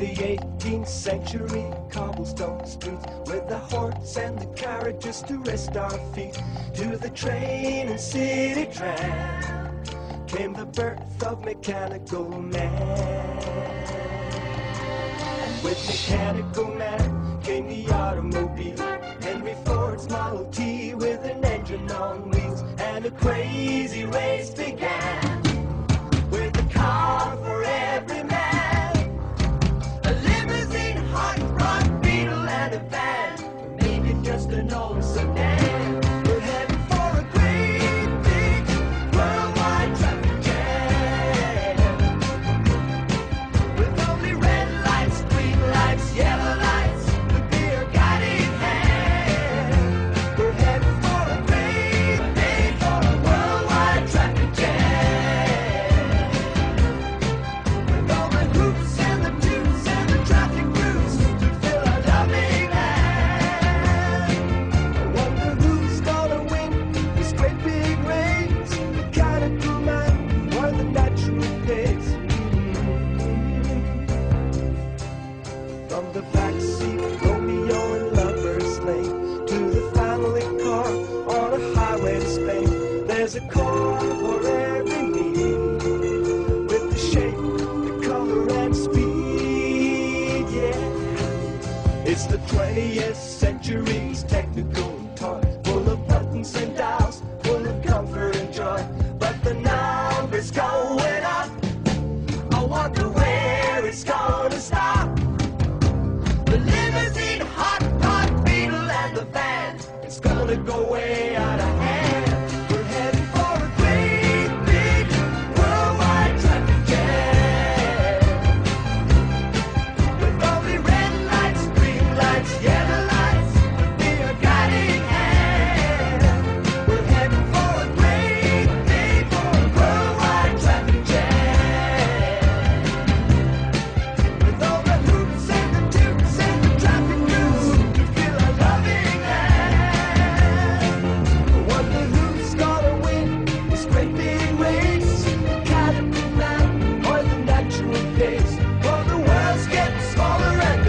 the 18th century. Cobblestone streets with the horse and the carriage carriages to rest our feet. To the train and city tram came the birth of mechanical man. And with mechanical man came the automobile. Henry ford's model t with an engine on wheels. And a crazy race began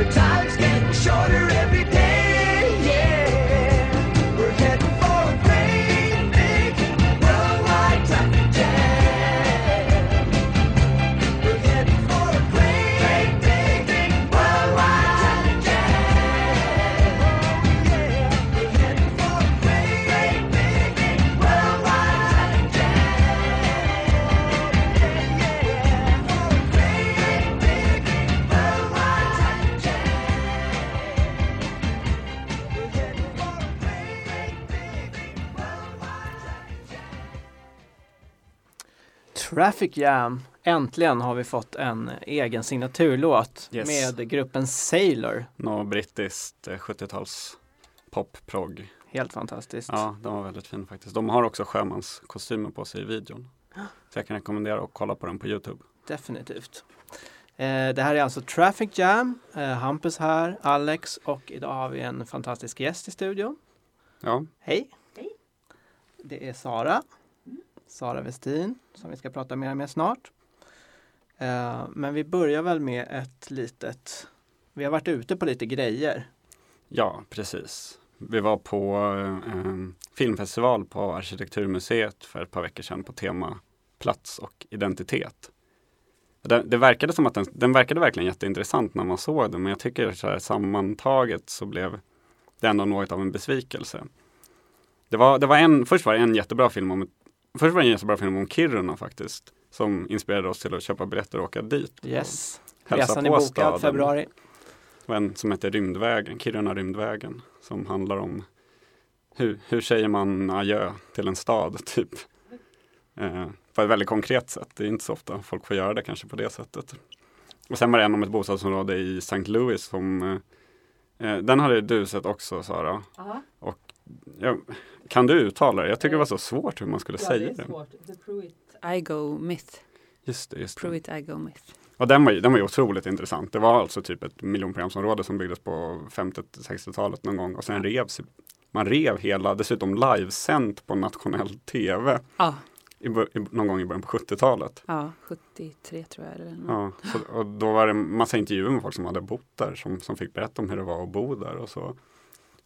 the time's Traffic Jam. Äntligen har vi fått en egen signaturlåt Yes. med gruppen Sailor. Något brittiskt eh, 70-tals pop-prog. Helt fantastiskt. Ja, de var väldigt fina faktiskt. De har också sjömanskostymer på sig i videon. Så jag kan rekommendera att kolla på den på Youtube. Definitivt. Eh, det här är alltså Traffic Jam. Eh, Hampus här, Alex och idag har vi en fantastisk gäst i studion. Ja, Hej! Det är Sara. Sara Westin som vi ska prata mer med snart. Eh, men vi börjar väl med ett litet Vi har varit ute på lite grejer. ja precis. Vi var på eh, filmfestival på Arkitekturmuseet för ett par veckor sedan på tema plats och identitet. Det, det verkade som att den, den verkade verkligen jätteintressant när man såg den men jag tycker så här, sammantaget så blev det ändå något av en besvikelse. Det var, det var en, först var det en jättebra film om ett, Först var det en jättebra film om Kiruna faktiskt. Som inspirerade oss till att köpa biljetter och åka dit. Yes. Resan är på bokad staden. februari. Och en som heter Rymdvägen, Kiruna Rymdvägen. Som handlar om hur, hur säger man adjö till en stad typ. Eh, på ett väldigt konkret sätt. Det är inte så ofta folk får göra det kanske på det sättet. Och sen var det en om ett bostadsområde i St. Louis som eh, eh, Den hade du sett också Sara. Ja, Och ja, kan du uttala det? Jag tycker det var så svårt hur man skulle ja säga det det. är svårt. The Pruitt I-Go Myth. Just det, just det. Pruitt I-Go Myth. Och den var, ju, den var ju otroligt intressant. Det var alltså typ ett miljonprogramsområde som byggdes på 50-60-talet någon gång och sen revs man rev hela, dessutom livesänt på nationell tv. Ja, i, i, någon gång i början på 70-talet. Ja, 73 tror jag. Eller. Ja, så, och då var det en massa intervjuer med folk som hade bott där som, som fick berätta om hur det var att bo där och så.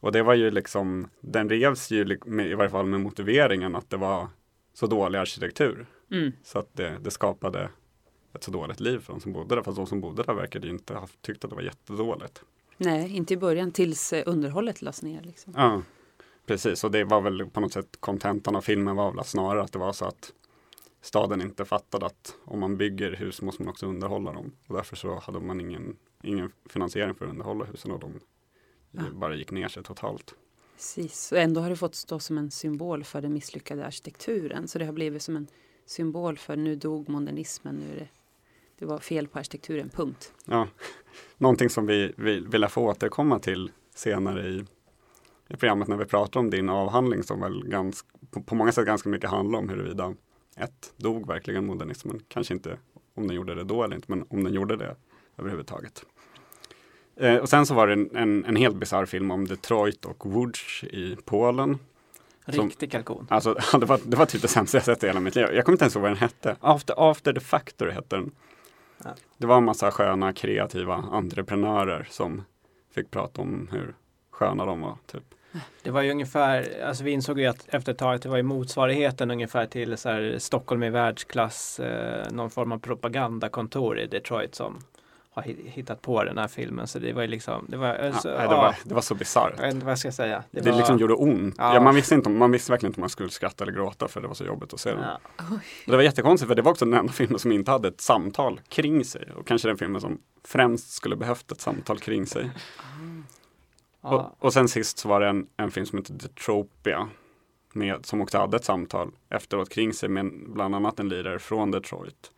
Och det var ju liksom, den revs ju med, i varje fall med motiveringen att det var så dålig arkitektur. Mm. Så att det, det skapade ett så dåligt liv för de som bodde där. Fast de som bodde där verkade ju inte ha tyckt att det var jättedåligt. Nej, inte i början tills eh, underhållet lades ner. Liksom. Ja, precis. Och det var väl på något sätt kontentan av filmen var väl snarare att det var så att staden inte fattade att om man bygger hus måste man också underhålla dem. Och därför så hade man ingen, ingen finansiering för att underhålla husen och de Ja. bara gick ner sig totalt. Precis, och ändå har det fått stå som en symbol för den misslyckade arkitekturen. Så det har blivit som en symbol för nu dog modernismen, nu är det, det var fel på arkitekturen, punkt. Ja, någonting som vi, vi vill få återkomma till senare i, i programmet när vi pratar om din avhandling som väl ganska, på, på många sätt ganska mycket handlar om huruvida ett, dog verkligen modernismen? Kanske inte om den gjorde det då eller inte, men om den gjorde det överhuvudtaget. Eh, och sen så var det en, en, en helt bisarr film om Detroit och Łódź i Polen. Riktig kalkon. Alltså det var, det var typ det sämsta jag sett i hela mitt liv. Jag kommer inte ens ihåg vad den hette. After, After the Factory hette den. Ja. Det var en massa sköna kreativa entreprenörer som fick prata om hur sköna de var. Typ. Det var ju ungefär, alltså vi insåg ju att efter ett tag att det var ju motsvarigheten ungefär till så här Stockholm i världsklass, eh, någon form av propagandakontor i Detroit som har hi- hittat på den här filmen. Så det var ju liksom, det var, Ja, alltså, nej, det, ja, var, det var så bisarrt. jag vet inte vad jag ska säga. Det, var, liksom gjorde ont. Ja. Ja. man, visste inte, man visste verkligen inte om man skulle skratta eller gråta för det var så jobbigt att se den. ja. Det var jättekonstigt för det var också den enda filmen som inte hade ett samtal kring sig. Och kanske den filmen som främst skulle behövt ett samtal kring sig. Ja. Och, och sen sist så var det en, en film som heter Detropia. Med, som också hade ett samtal efteråt kring sig med bland annat en lirare från Detroit.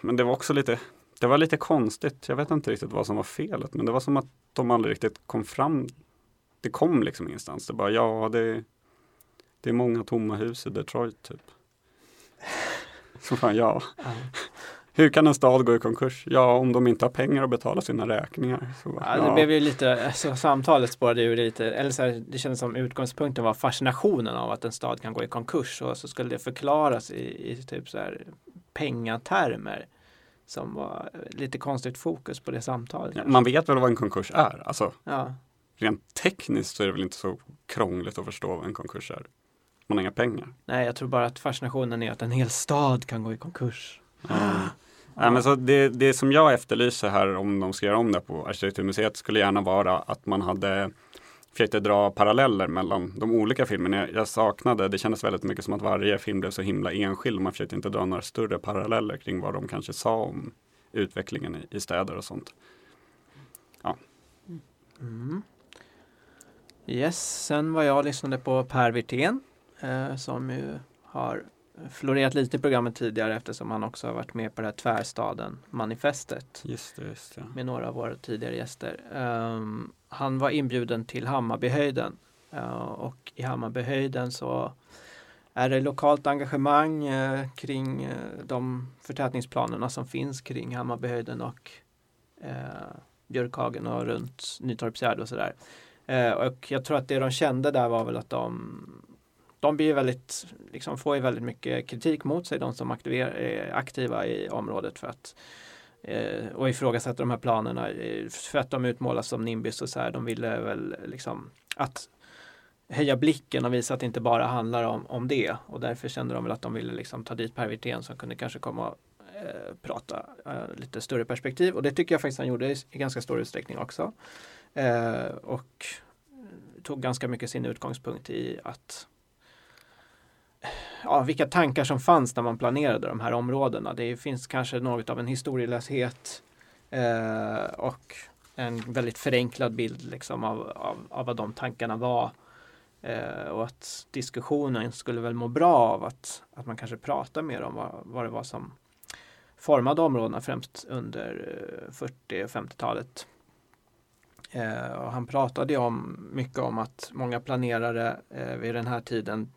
Men det var också lite, det var lite konstigt. Jag vet inte riktigt vad som var felet. Men det var som att de aldrig riktigt kom fram. Det kom liksom ingenstans. Det bara, ja det, det är många tomma hus i Detroit typ. Så fan, ja. Ja. Hur kan en stad gå i konkurs? Ja, om de inte har pengar att betala sina räkningar. Så, bara, Ja, det blev ju lite, alltså, samtalet spårade ur lite, eller så här, det kändes som utgångspunkten var fascinationen av att en stad kan gå i konkurs och så skulle det förklaras i, i typ så här pengatermer som var lite konstigt fokus på det samtalet. Ja, man vet väl vad en konkurs är? Alltså, ja. rent tekniskt så är det väl inte så krångligt att förstå vad en konkurs är. Man har inga pengar. Nej, jag tror bara att fascinationen är att en hel stad kan gå i konkurs. Nej, men så det, det som jag efterlyser här om de ska göra om det på Arkitekturmuseet skulle gärna vara att man hade försökte dra paralleller mellan de olika filmerna. Jag, saknade, det kändes väldigt mycket som att varje film blev så himla enskild. Man försökte inte dra några större paralleller kring vad de kanske sa om utvecklingen i, i städer och sånt. Mm. Yes, sen var jag och lyssnade på Per Wirtén eh, som ju har florerat lite i programmet tidigare eftersom han också har varit med på det här Tvärstaden manifestet Just det, just det. med några av våra tidigare gäster. Ehm, han var inbjuden till Hammarbyhöjden Eh, och i Hammarbyhöjden så är det lokalt engagemang eh, kring eh, de förtätningsplanerna som finns kring Hammarbyhöjden och Björkhagen och runt Nytorpsgärde och sådär. Och jag tror att det de kände där var väl att de de blir väldigt, liksom får ju väldigt mycket kritik mot sig, de som aktiver, är aktiva i området för att eh, och ifrågasätter de här planerna eh, för att de utmålas som nimbus och så här. De ville väl liksom att höja blicken och visa att det inte bara handlar om, om det och därför kände de väl att de ville liksom ta dit Per Wirtén som kunde kanske komma och eh, prata eh, lite större perspektiv och det tycker jag faktiskt han gjorde i, i ganska stor utsträckning också. Eh, och tog ganska mycket sin utgångspunkt i att ja, vilka tankar som fanns när man planerade de här områdena. Det finns kanske något av en historielöshet eh, och en väldigt förenklad bild liksom av, av, av vad de tankarna var. Eh, och att diskussionen skulle väl må bra av att, att man kanske pratar mer om vad, vad det var som formade områdena främst under 40 och 50-talet. Eh, och han pratade ju om mycket om att många planerare eh, vid den här tiden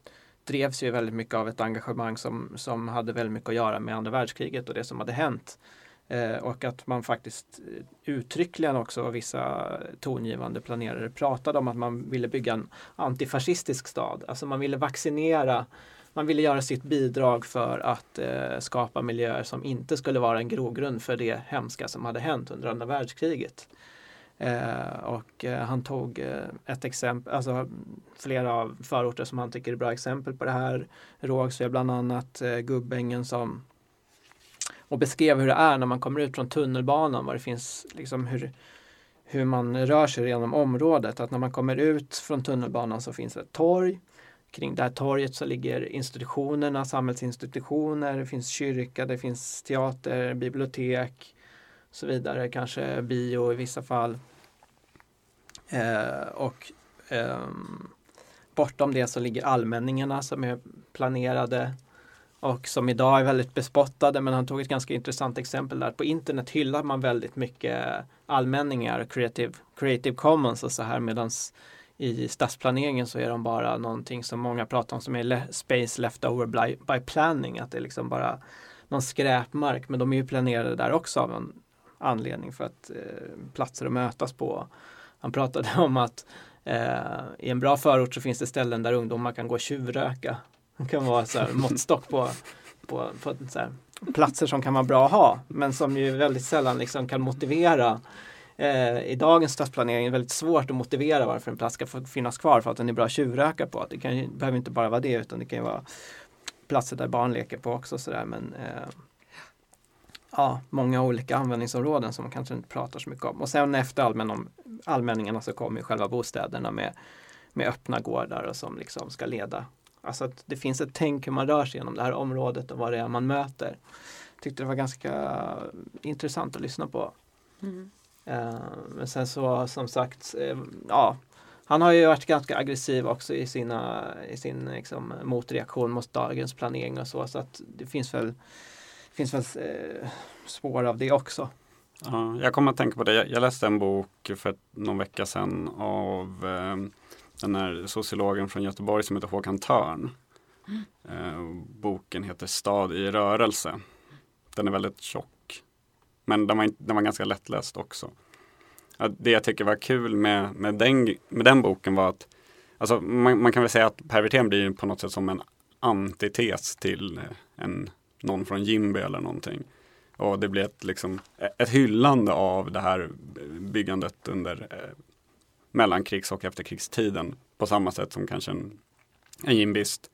drevs ju väldigt mycket av ett engagemang som, som hade väldigt mycket att göra med andra världskriget och det som hade hänt. Eh, och att man faktiskt eh, uttryckligen också vissa tongivande planerare pratade om att man ville bygga en antifascistisk stad. Alltså man ville vaccinera man ville göra sitt bidrag för att eh, skapa miljöer som inte skulle vara en grogrund för det hemska som hade hänt under andra världskriget. Eh, och eh, han tog eh, ett exempel, alltså flera av förorter som han tycker är bra exempel på det här. Rågsved bland annat, eh, Gubbängen som och beskrev hur det är när man kommer ut från tunnelbanan, vad det finns, liksom hur, hur man rör sig genom området. Att när man kommer ut från tunnelbanan så finns det ett torg. Kring det här torget så ligger institutionerna, samhällsinstitutioner, det finns kyrka, det finns teater, bibliotek så vidare, kanske bio i vissa fall. Eh, och eh, bortom det så ligger allmänningarna som är planerade och som idag är väldigt bespottade men han tog ett ganska intressant exempel där. På internet hyllar man väldigt mycket allmänningar, creative, creative commons och så här medan i stadsplaneringen så är de bara någonting som många pratar om som är le- space left over by, by planning. Att det är liksom bara någon skräpmark men de är ju planerade där också av en anledning för att eh, platser att mötas på. Han pratade om att eh, i en bra förort så finns det ställen där ungdomar kan gå och tjuvröka. Det kan vara så här måttstock på, på, på så platser som kan vara bra att ha men som ju väldigt sällan liksom kan motivera Eh, I dagens stadsplanering är det väldigt svårt att motivera varför en plats ska finnas kvar för att den är bra att tjuvröka på. Det kan ju, behöver inte bara vara det utan det kan ju vara platser där barn leker på också. Sådär. Men, eh, ja, många olika användningsområden som man kanske inte pratar så mycket om. Och sen efter allmän, allmänningarna så kommer själva bostäderna med, med öppna gårdar och som liksom ska leda. Alltså att det finns ett tänk hur man rör sig genom det här området och vad det är man möter. Tyckte det var ganska intressant att lyssna på. Mm. Eh, men sen så som sagt, eh, ja, han har ju varit ganska aggressiv också i, sina, i sin liksom, motreaktion mot dagens planering och så. Så att det finns väl, finns väl eh, spår av det också. Ja, jag kommer att tänka på det. Jag, läste en bok för någon vecka sedan av eh, den här sociologen från Göteborg som heter Håkan Törn. Eh, boken heter Stad i rörelse. Den är väldigt tjock. Men den var, den var ganska lättläst också. Ja, det jag tycker var kul med, med, den, med den boken var att alltså, man, man kan väl säga att Per Wirtén blir på något sätt som en antites till en, någon från Jimby eller någonting. Och det blir ett, liksom, ett hyllande av det här byggandet under eh, mellankrigs och efterkrigstiden. På samma sätt som kanske en, en jimbist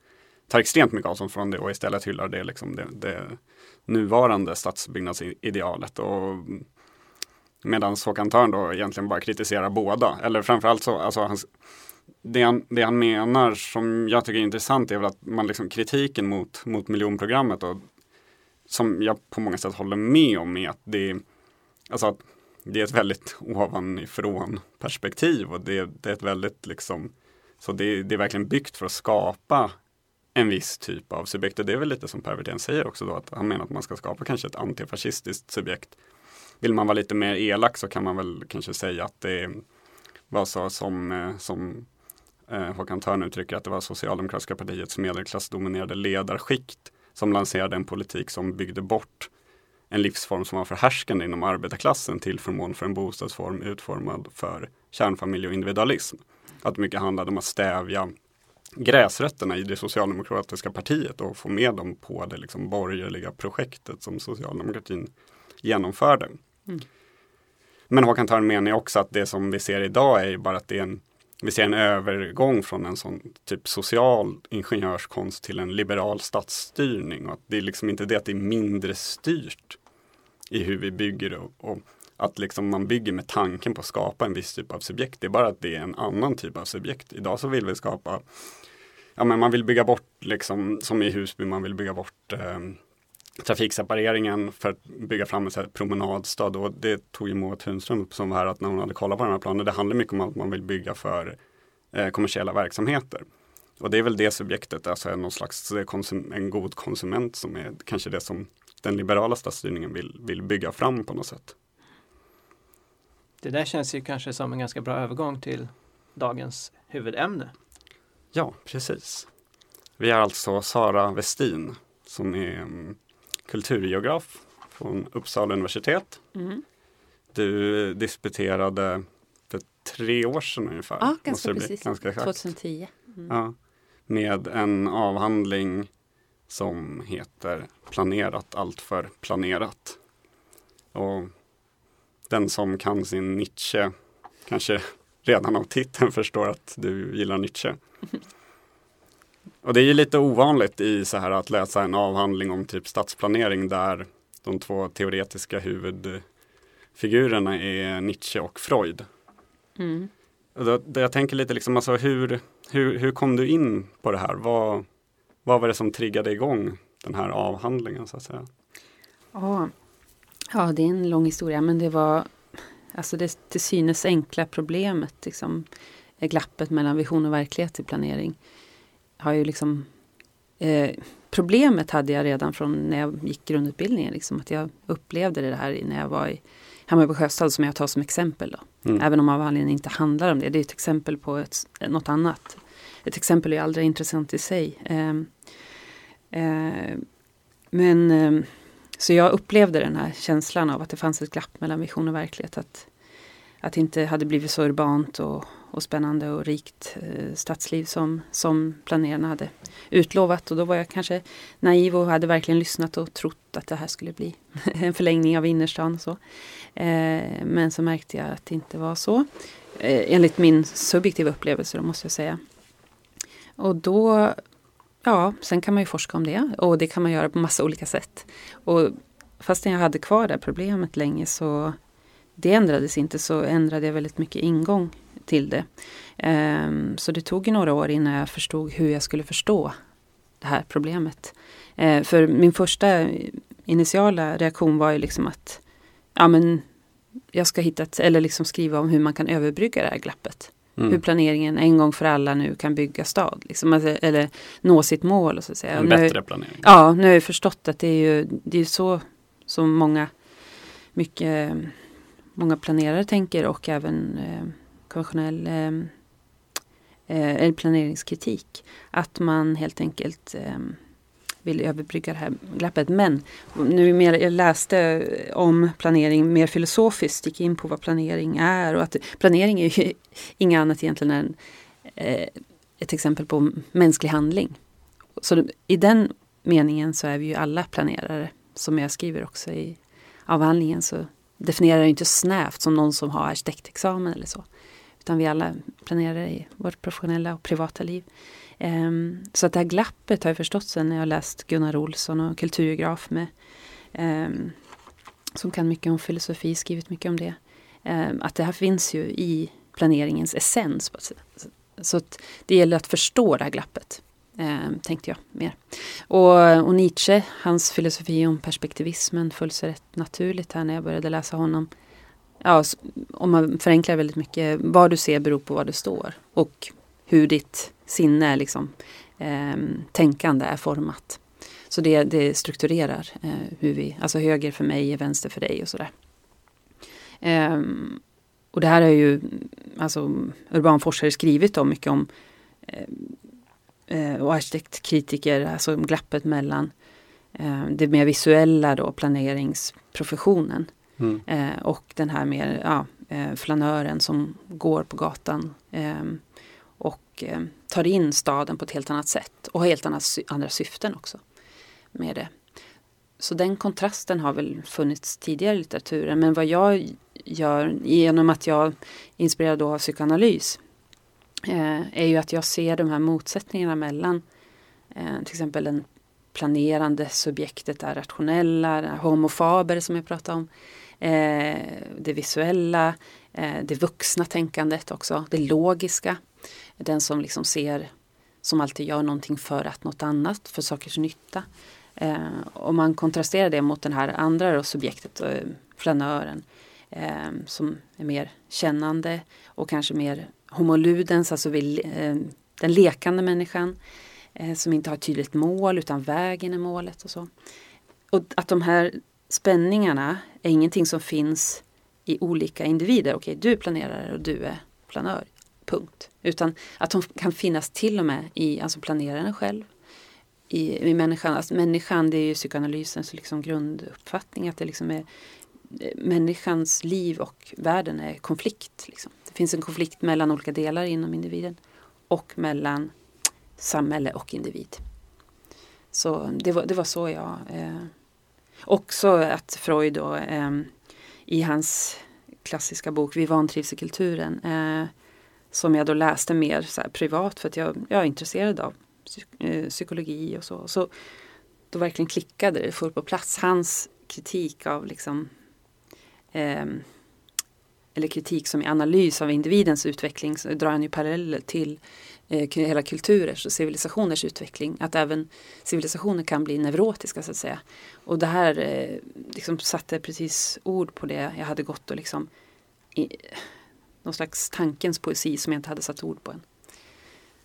tar extremt mycket avstånd från det och istället hyllar det, liksom det, det nuvarande stadsbyggnadsidealet. Och Medan Håkan Törn då egentligen bara kritiserar båda. Eller framförallt så, alltså hans, det, han, det han menar som jag tycker är intressant är väl att man liksom kritiken mot, mot miljonprogrammet och som jag på många sätt håller med om är att det, alltså att det är ett väldigt ovanifrån perspektiv och det, det är ett väldigt liksom, så det, det är verkligen byggt för att skapa en viss typ av subjekt och det är väl lite som Per Wirtén säger också då att han menar att man ska skapa kanske ett antifascistiskt subjekt. Vill man vara lite mer elak så kan man väl kanske säga att det var så som, eh, som eh, Håkan Törn uttrycker att det var Socialdemokratiska partiets medelklassdominerade ledarskikt som lanserade en politik som byggde bort en livsform som var förhärskande inom arbetarklassen till förmån för en bostadsform utformad för kärnfamilj och individualism. Att mycket handlade om att stävja gräsrötterna i det socialdemokratiska partiet och få med dem på det liksom borgerliga projektet som socialdemokratin genomförde. Men Håkan Törn menar också att det som vi ser idag är bara att det är en vi ser en övergång från en sån typ social ingenjörskonst till en liberal stadsstyrning. Och att det är liksom inte det att det är mindre styrt i hur vi bygger och, och att liksom man bygger med tanken på att skapa en viss typ av subjekt. Det är bara att det är en annan typ av subjekt. Idag så vill vi skapa, ja men man vill bygga bort liksom som i Husby, man vill bygga bort eh, trafiksepareringen för att bygga fram en så här promenadstad och det tog ju Moa Tunström upp som här att när hon hade kollat på den här planen, det handlar mycket om att man vill bygga för eh, kommersiella verksamheter. Och det är väl det subjektet, alltså någon slags en god konsument som är kanske det som den liberala stadsstyrningen vill, vill bygga fram på något sätt. Det där känns ju kanske som en ganska bra övergång till dagens huvudämne. Ja, precis. Vi har alltså Sara Westin som är mm, kulturgeograf från Uppsala universitet. Mm. Du disputerade för tre år sedan ungefär. Ja, ganska precis. Ganska exakt. 2010. Mm. Ja. med en avhandling som heter Planerat allt för planerat. Och den som kan sin Nietzsche kanske redan av titeln förstår att du gillar Nietzsche. Och det är ju lite ovanligt i så här att läsa en avhandling om typ stadsplanering där de två teoretiska huvudfigurerna är Nietzsche och Freud. Mm. Då, då jag tänker lite liksom, alltså hur, hur, hur kom du in på det här? Vad, vad var det som triggade igång den här avhandlingen så att säga? Ja. ja, det är en lång historia men det var alltså det till synes enkla problemet, liksom, glappet mellan vision och verklighet i planering. Har ju liksom, eh, problemet hade jag redan från när jag gick grundutbildningen, liksom, att jag upplevde det här när jag var i Hammarby Sjöstad som jag tar som exempel. Då. Mm. Även om avhandlingen inte handlar om det. Det är ett exempel på ett, något annat. Ett exempel är aldrig intressant i sig. Ehm, eh, men ehm, så jag upplevde den här känslan av att det fanns ett glapp mellan vision och verklighet. Att, att det inte hade blivit så urbant och, och spännande och rikt eh, stadsliv som, som planerarna hade utlovat. Och då var jag kanske naiv och hade verkligen lyssnat och trott att det här skulle bli en förlängning av innerstan. Och så. Eh, men så märkte jag att det inte var så. Eh, enligt min subjektiva upplevelse då måste jag säga. Och då, ja, sen kan man ju forska om det och det kan man göra på massa olika sätt. Och fastän jag hade kvar det här problemet länge så det ändrades inte så ändrade jag väldigt mycket ingång till det. Ehm, så det tog några år innan jag förstod hur jag skulle förstå det här problemet. Eh, för min första initiala reaktion var ju liksom att ja men jag ska hitta ett, eller liksom skriva om hur man kan överbrygga det här glappet. Hur Mm. planeringen en gång för alla nu kan bygga stad. Liksom, alltså, eller nå sitt mål. Och så att säga. En nu, bättre planering. Ja, nu har jag förstått att det är ju det är så som många, mycket, många planerare tänker och även eh, konventionell eh, eh, eller planeringskritik. Att man helt enkelt eh, vill överbrygga det här glappet. Men nu mer jag läste om planering mer filosofiskt, gick in på vad planering är och att planering är ju inget annat egentligen än eh, ett exempel på mänsklig handling. Så i den meningen så är vi ju alla planerare, som jag skriver också i avhandlingen så definierar jag inte snävt som någon som har arkitektexamen eller så. Utan vi alla planerar i vårt professionella och privata liv. Um, så att det här glappet har jag förstått sen när jag läst Gunnar Olsson och kulturgeograf med um, som kan mycket om filosofi, skrivit mycket om det. Um, att det här finns ju i planeringens essens. på ett sätt. Så att det gäller att förstå det här glappet. Eh, tänkte jag mer. Och, och Nietzsche, hans filosofi om perspektivismen föll sig rätt naturligt här när jag började läsa honom. Ja, om man förenklar väldigt mycket, vad du ser beror på vad det står. Och hur ditt sinne, liksom, eh, tänkande är format. Så det, det strukturerar eh, hur vi, alltså höger för mig är vänster för dig och sådär. Eh, och det här har ju alltså, urbanforskare skrivit om mycket om eh, eh och arkitektkritiker, alltså om glappet mellan eh, det mer visuella då, planeringsprofessionen Mm. eh, och den här mer ja, eh, flanören som går på gatan eh, och eh, tar in staden på ett helt annat sätt och har helt annat, andra syften också med det. Så den kontrasten har väl funnits tidigare i litteraturen men vad jag gör genom att jag inspirerar inspirerad då av psykoanalys eh, är ju att jag ser de här motsättningarna mellan eh, till exempel den planerande subjektet är rationella, homofaber som jag pratade om, Eh, det visuella, eh, det vuxna tänkandet också, det logiska, den som liksom ser, som alltid gör någonting för att något annat, för sakers nytta. Eh, om man kontrasterar det mot den här andra då, subjektet, eh, flanören, eh, som är mer kännande och kanske mer homoludens, alltså vi, eh, den lekande människan eh, som inte har ett tydligt mål utan vägen är målet och så. Och att de här spänningarna är ingenting som finns i olika individer. Okej, du är planerare och du är planör. Punkt. Utan att de kan finnas till och med i alltså planeraren själv. I, i människan. Alltså människan det är ju psykoanalysens liksom grunduppfattning att det liksom är eh, människans liv och världen är konflikt. Liksom. Det finns en konflikt mellan olika delar inom individen och mellan samhälle och individ. Så det var, det var så jag eh, Också att Freud då, eh, i hans klassiska bok Vi vantrivs i kulturen eh, som jag då läste mer så här, privat för att jag, jag är intresserad av psyk eh, psykologi och så. så. Då verkligen klickade det fullt på plats. Hans kritik av liksom eh, eller kritik som är analys av individens utveckling så drar han ju paralleller till eh, hela kulturers och civilisationers utveckling. Att även civilisationer kan bli neurotiska så att säga. Och det här eh, liksom satte precis ord på det jag hade gått och liksom i, någon slags tankens poesi som jag inte hade satt ord på än.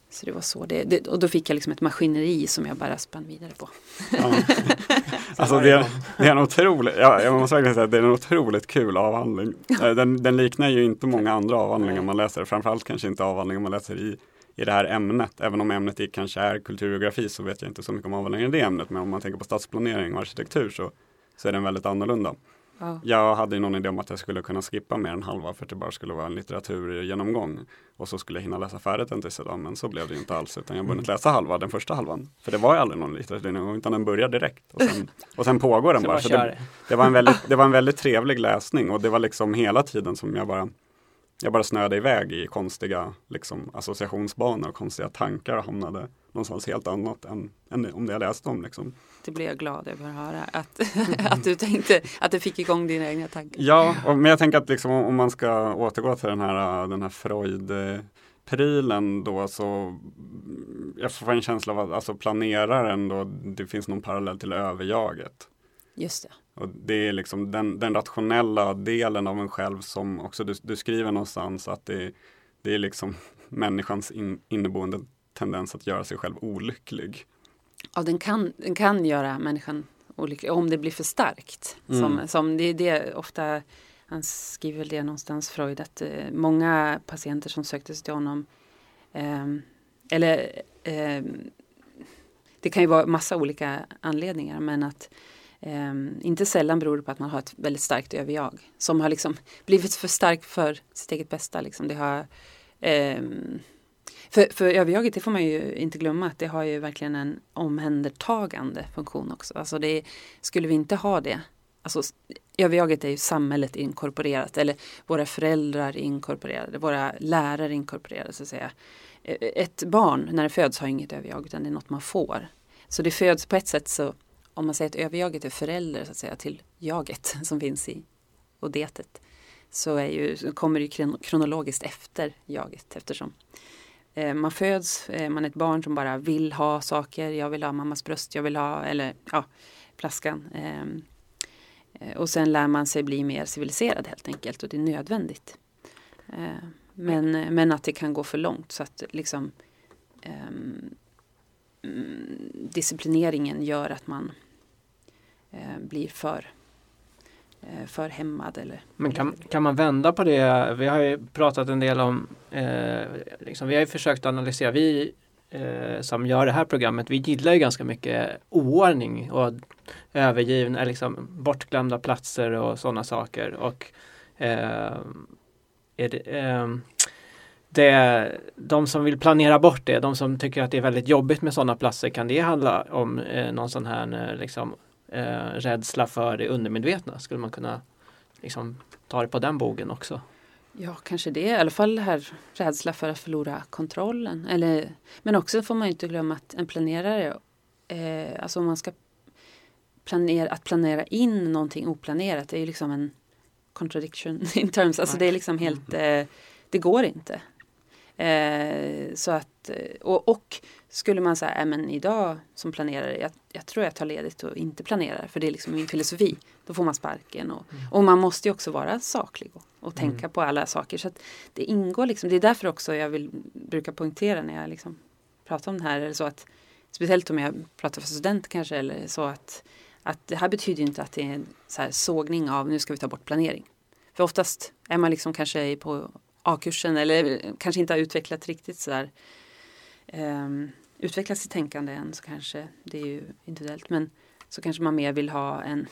Så det var så. Det, det, och då fick jag liksom ett maskineri som jag bara spann vidare på. Ja. alltså det är, det är en otroligt, ja, jag måste verkligen säga att det är en otroligt kul avhandling. Eh, Den, den liknar ju inte många andra avhandlingar man läser, framförallt kanske inte avhandlingar man läser i, i det här ämnet. Även om ämnet kanske är kulturgeografi så vet jag inte så mycket om avhandlingar i det ämnet. Men om man tänker på stadsplanering och arkitektur så, så är den väldigt annorlunda. Ja. Jag hade ju någon idé om att jag skulle kunna skippa mer än halva för att det bara skulle vara en litteraturgenomgång. Och så skulle jag hinna läsa färdigt den tills idag, men så blev det ju inte alls. Utan jag har hunnit läsa halva, den första halvan. För det var ju aldrig någon litteraturgenomgång, utan den börjar direkt. Och sen, och sen pågår den Så bara. bara Så det, det, var en väldigt, det var en väldigt trevlig läsning och det var liksom hela tiden som jag bara jag bara snöade iväg i konstiga liksom, associationsbanor och konstiga tankar och hamnade någonstans helt annat än, än om det jag läste om. Liksom. Det blev jag glad över att höra. Att, att du tänkte att du fick igång dina egna tankar. Ja, och, men jag tänker att liksom, om man ska återgå till den här, den här Freud-prylen då så jag får en känsla av att alltså planeraren då, det finns någon parallell till överjaget. Just det. Och det är liksom den, den rationella delen av en själv som också du, du skriver någonstans att det, det är liksom människans in, inneboende tendens att göra sig själv olycklig. Ja, den kan, den kan göra människan olycklig om det blir för starkt. Mm. Som, som det är det ofta, han skriver väl det någonstans Freud, att eh, många patienter som sökte sig till honom, ehm, eller ehm, det kan ju vara massa olika anledningar, men att ehm, inte sällan beror det på att man har ett väldigt starkt överjag som har liksom blivit för starkt för sitt eget bästa. Liksom. Det har, ehm, för, för överjaget, det får man ju inte glömma att det har ju verkligen en omhändertagande funktion också. Alltså det, skulle vi inte ha det, alltså överjaget är ju samhället inkorporerat eller våra föräldrar inkorporerade, våra lärare inkorporerade så att säga. E, ett barn när det föds har inget överjag utan det är något man får. Så det föds på ett sätt så, om man säger att överjaget är förälder så att säga till jaget som finns i odetet så är ju, så kommer det ju kronologiskt efter jaget eftersom eh, man föds, eh, man är ett barn som bara vill ha saker, jag vill ha mammas bröst, jag vill ha, eller ja, plaskan. Ehm, eh, och sen lär man sig bli mer civiliserad helt enkelt och det är nödvändigt. Eh, men, men att det kan gå för långt så att liksom ehm, mm, disciplineringen gör att man blir för, eh, för hämmad eller Men kan, kan man vända på det? Vi har ju pratat en del om, eh, liksom, vi har ju försökt analysera, vi eh, som gör det här programmet, vi gillar ju ganska mycket oordning och övergivna, eller liksom bortglömda platser och sådana saker. Och eh, är det, eh, det, de som vill planera bort det, de som tycker att det är väldigt jobbigt med sådana platser, kan det handla om eh, någon sån här eh, liksom, eh, rädsla för det undermedvetna? Skulle man kunna liksom, ta det på den bogen också? Ja, kanske det. I alla fall det här rädsla för att förlora kontrollen. Eller, men också får man inte glömma att en planerare, eh, alltså om man ska planera, att planera in någonting oplanerat, det är ju liksom en contradiction in terms. Alltså det är liksom helt, eh, det går inte. Eh, så att, eh, och, och skulle man säga, äh, men idag som planerare, jag, jag tror jag tar ledigt och inte planerar, för det är liksom min filosofi. Då får man sparken och, och man måste ju också vara saklig och, och tänka på alla saker. Så det ingår liksom, det är därför också jag vill, brukar poängtera när jag liksom pratar om det här, eller så att, speciellt om jag pratar för studenter kanske, eller så att, att det här betyder inte att det är en så sågning av nu ska vi ta bort planering. För oftast är man liksom kanske på A-kursen eller kanske inte har utvecklat riktigt sådär um, utvecklat sitt tänkande än så kanske det är ju individuellt men så kanske man mer vill ha en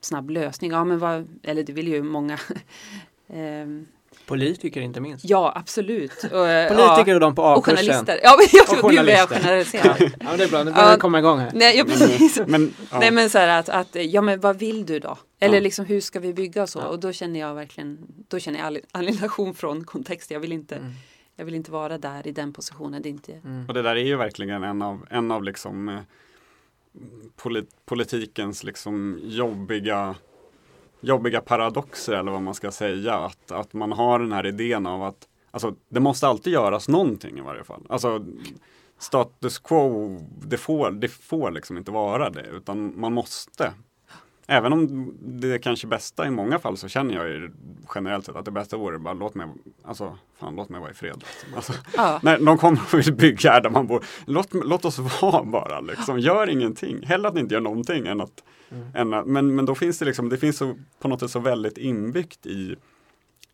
snabb lösning. Ja men vad, eller det vill ju många. Ehm, Politiker inte minst. Ja, absolut. Och, eh, Politiker ja, och de på och A-kursen. journalister. Ja, men jag Och jag journalister. generaliserar. Ja, men det är bra, nu börjar Ja. vi komma igång här. Nej, ja, precis. Men, ja. Nej men så här att, att, ja men vad vill du då? Eller Ja. liksom hur ska vi bygga och så? Och då känner jag verkligen, då känner jag ali- alienation från kontext. Jag vill inte, Mm. Jag vill inte vara där i den positionen. Det inte, Mm. Och det där är ju verkligen en av, en av liksom eh, polit, politikens liksom jobbiga jobbiga paradoxer eller vad man ska säga. Att, att man har den här idén av att alltså, det måste alltid göras någonting i varje fall. Alltså status quo, det får, det får liksom inte vara det utan man måste. Även om det är kanske bästa i många fall så känner jag ju generellt sett att det bästa vore bara låt mig, alltså, fan, låt mig vara i fred. Liksom. Alltså, ja, när de kommer och vill bygga här där man bor. Låt, låt oss vara bara liksom. Gör ingenting. Hellre att ni inte gör någonting än att, Mm. än att men, men då finns det liksom, det finns så, på något sätt så väldigt inbyggt i,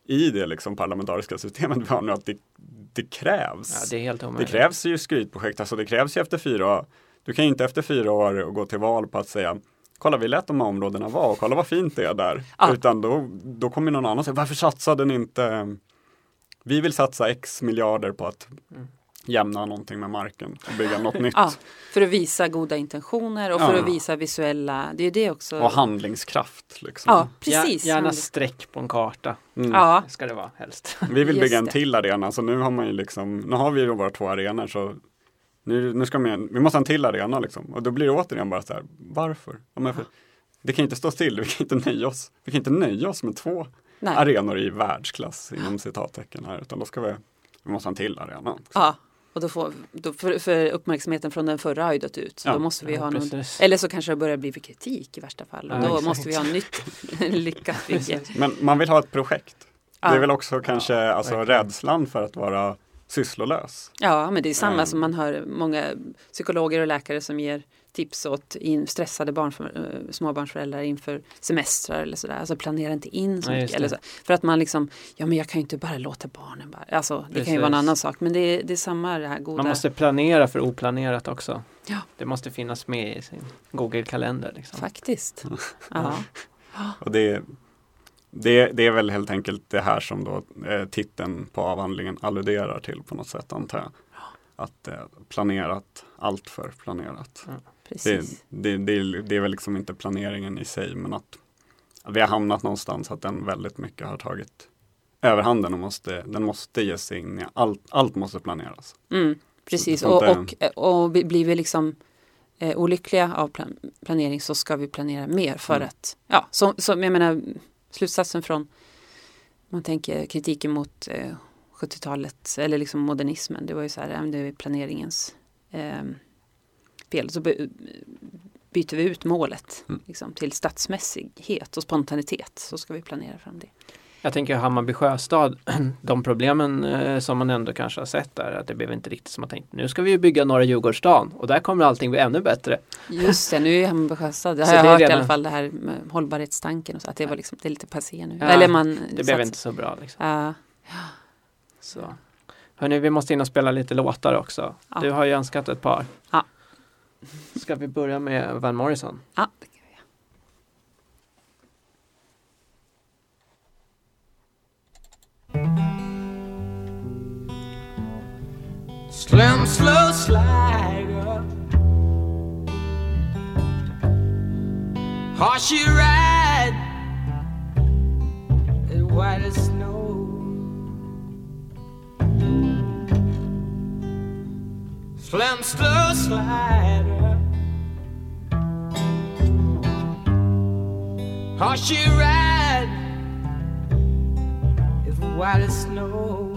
i det liksom parlamentariska systemet vi har nu att det, det krävs. Ja, det är helt det krävs ju skrytprojekt, alltså det krävs ju efter fyra år. Du kan ju inte efter fyra år gå till val på att säga Kolla vi lät de här områdena vara och kolla vad fint det är där. Ja. Utan då, då kommer någon annan och säger varför satsade ni inte Vi vill satsa x miljarder på att Mm. jämna någonting med marken och bygga något nytt. ja, för att visa goda intentioner och för Ja. att visa visuella, det är det också. Och handlingskraft. Liksom. ja, precis. Gär- Gärna streck på en karta. Mm. Ja, Ska det vara helst. Vi vill Just bygga en det. till arena, så nu har man ju liksom, nu har vi ju våra två arenor så nu, nu ska vi, vi måste ha en till arena liksom. Och då blir det återigen bara så här, varför? Ja, men för, det kan inte stå still, vi kan inte nöja oss, vi kan inte nöja oss med två nej. arenor i världsklass inom citattecken här, utan då ska vi, vi måste ha en till arena. Också. Ja, och då får, då för, för uppmärksamheten från den förra har ju dött ut. Ja. då måste vi Ja, ha någon, eller så kanske det börjar bli för kritik i värsta fall. Och Ja, då exakt. måste vi ha nytt lyckat bygge. Men man vill ha ett projekt. Det är väl också kanske alltså, verkligen. rädslan för att vara sysslolös. Ja, men det är samma Mm. som man hör många psykologer och läkare som ger tips åt in, stressade barnför, eh, småbarnsföräldrar inför semestrar eller sådär. Alltså planera inte in så Ja, mycket. Eller så. För att man liksom, ja men jag kan ju inte bara låta barnen bara, alltså det kan ju vara en Precis. annan sak. Men det är, det är samma det här goda. Man måste planera för oplanerat också. Ja. Det måste finnas med i sin Google-kalender. Liksom. Faktiskt. Ja. Och det, det, det är väl helt enkelt det här som då eh, titeln på avhandlingen alluderar till på något sätt antar jag. Att eh, planerat, allt för planerat. Det, Precis. det, det, det är väl liksom inte planeringen i sig men att vi har hamnat någonstans att den väldigt mycket har tagit överhanden och måste, den måste ge sig in i allt, allt måste planeras. Mm, precis, och, och, och blir vi liksom eh, olyckliga av plan, planering så ska vi planera mer för Mm. att, ja, som, som jag menar, slutsatsen från, man tänker kritiken mot eh, 70-talet eller liksom modernismen, det var ju så här, det är planeringens eh, fel. Så by, byter vi ut målet Mm. liksom, till stadsmässighet och spontanitet, så ska vi planera fram det. Jag tänker Hammarby Sjöstad, de problemen eh, som man ändå kanske har sett där, att det blev inte riktigt som man tänkt. Nu ska vi ju bygga Norra Djurgårdsstaden och där kommer allting bli ännu bättre. Just det, nu är Hammarby Sjöstad, det Så har jag det hört i redan- alla fall det här med hållbarhetstanken och så, att det var liksom, det är lite passé nu. Ja, Eller man Det blev sats- inte så bra. Liksom. Ja, Så. Hörni, vi måste in och spela lite låtar också. Ja. Du har ju önskat ett par. Ja. Ska vi börja med Van Morrison? ja, det kan vi göra. Slim, slow slider. Horsey ride. As white as snow. Slim, slow slider. Horsey ride. As white as snow.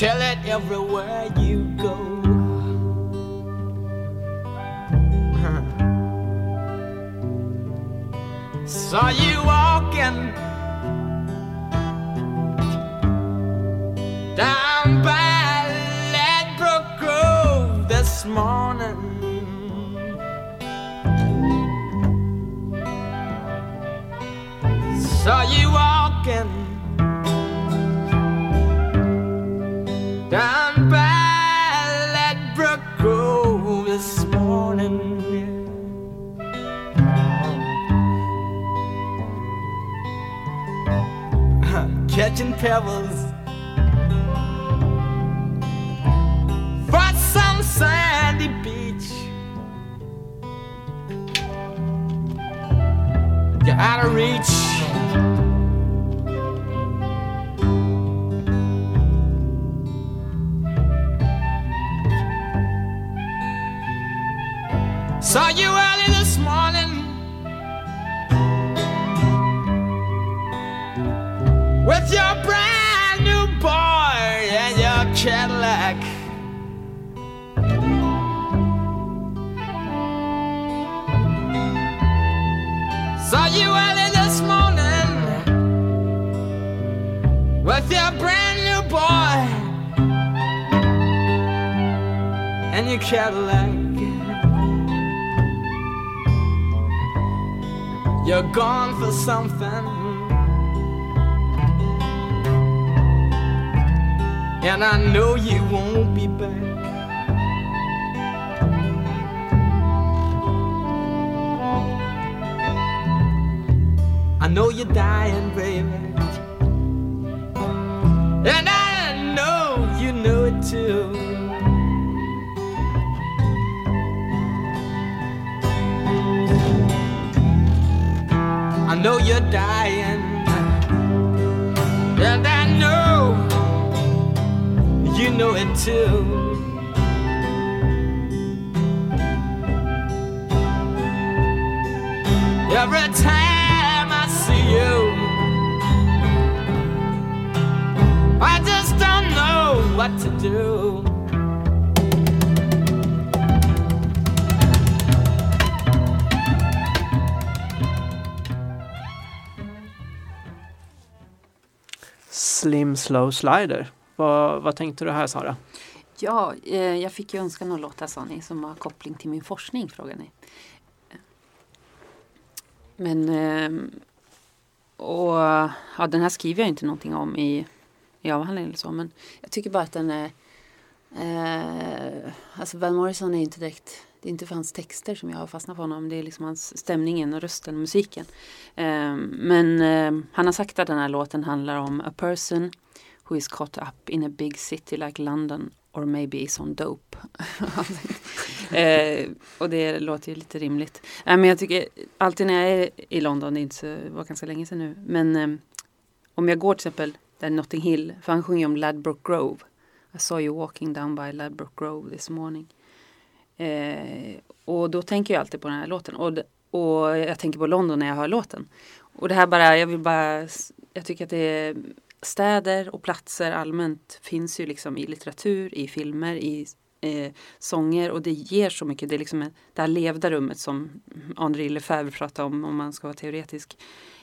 Tell it everywhere you go. Saw you walking down by Ladbroke Grove this morning. Saw you walking pebbles for some sandy beach. You're out of reach. Cadillac. You're gone for something. And I know you won't be back. I know you're dying, baby. And I know you know it too. Know you're dying. And I know you know it too. Every time I see you, I just don't know what to do. Slim Slow Slider. Vad, vad tänkte du här Sara? Ja, eh, jag fick ju önskan att låta här sa ni som har koppling till min forskning frågar ni. Men eh, och ja, den här skriver jag inte någonting om i, i avhandlingen eller så men jag tycker bara att den är eh, alltså Van Morrison är inte direkt det är inte för hans texter som jag har fastnat på honom. Det är liksom hans stämningen och rösten och musiken. Eh, men eh, han har sagt att den här låten handlar om a person who is caught up in a big city like London or maybe is on dope. eh, och det låter ju lite rimligt. Eh, men jag tycker alltid när jag är i London, det är inte så, det var ganska länge sedan nu, men eh, om jag går till exempel där Notting Hill, för han sjunger om Ladbroke Grove. I saw you walking down by Ladbroke Grove this morning. Eh, och då tänker jag alltid på den här låten. Och, och jag tänker på London när jag hör låten. Och det här bara, jag vill bara, jag tycker att det är städer och platser allmänt finns ju liksom i litteratur, i filmer, i eh, sånger och det ger så mycket. Det är liksom det här levda rummet som Henri Lefebvre pratar om, om man ska vara teoretisk.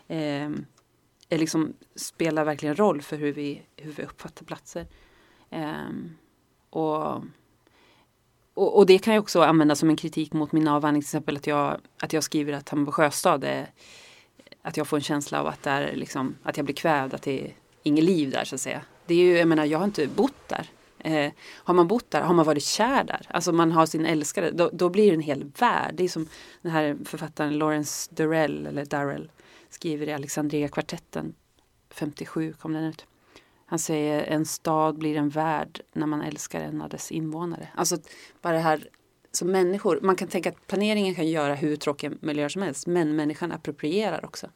Eh, är liksom, spelar verkligen roll för hur vi, hur vi uppfattar platser. Eh, och, och, och det kan jag också använda som en kritik mot min avhandling. Till exempel att jag, att jag skriver att Hammarby sjöstad är att jag får en känsla av att, där, liksom, att jag blir kvävd, att det är inget liv där så att säga. Det är ju, jag menar, jag har inte bott där. Eh, har man bott där, har man varit kär där, alltså man har sin älskare, då, då blir det en hel värld. Det är som den här författaren Lawrence Durrell, eller Darrell, skriver i Alexandria-kvartetten, 57 kom den ut. Han säger en stad blir en värld när man älskar en av dess invånare. Alltså bara det här som människor, man kan tänka att planeringen kan göra hur tråkiga miljöer som helst, men människan approprierar också.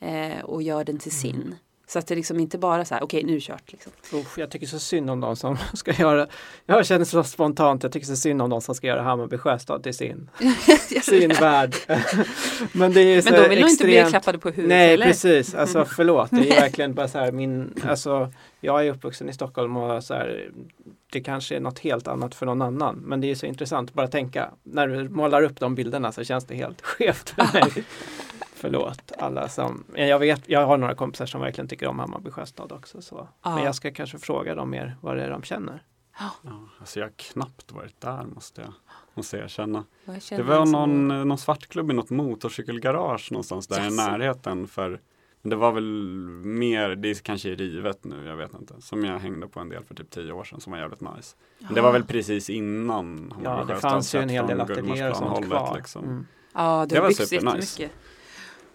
Eh, och gör den till sin. Så att det liksom inte bara så här, okej nu är det kört. Liksom. Usch, jag tycker så synd om de som ska göra, jag känner så spontant, jag tycker så synd om de som ska göra Hammarby sjöstad till sin, sin värld. Men det är så men de vill nog inte bli klappade på huvudet. Nej eller? precis, alltså förlåt, det är verkligen bara så här min, alltså jag är uppvuxen i Stockholm och så här, det kanske är något helt annat för någon annan. Men det är så intressant att bara tänka, när du målar upp de bilderna så känns det helt skevt för mig. Förlåt alla som, jag vet, jag har några kompisar som verkligen tycker om Hammarby sjöstad också. Så. Ja. Men jag ska kanske fråga dem mer vad det är de känner. Ja, alltså jag har knappt varit där måste jag, måste jag erkänna. Jag Det var någon, någon svartklubb i något motorcykelgarage någonstans där i Jaså? närheten för men det var väl mer, det är kanske är rivet nu, jag vet inte. Som jag hängde på en del för typ tio år sedan som var jävligt nice. Men det var väl precis innan Ja, Hammarby det Sjöstad fanns ju en hel del ateljéer och sånt kvar. Liksom. Mm. Ja, det, Det har var byggts jättemycket.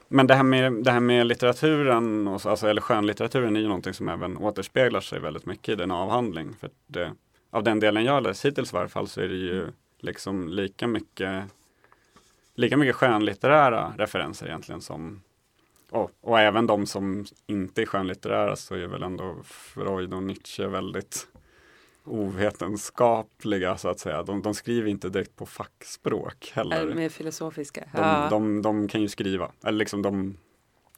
Men det här, med, det här med litteraturen, och så, alltså, eller skönlitteraturen är ju någonting som även återspeglar sig väldigt mycket i den avhandling. För det, av den delen jag läst hittills i varje fall så är det ju liksom lika mycket lika mycket skönlitterära referenser egentligen som och, och även de som inte är skönlitterära så är väl ändå Freud och Nietzsche väldigt ovetenskapliga så att säga. De, de skriver inte direkt på fackspråk heller. mer filosofiska. De, ja. de, de kan ju skriva, eller liksom de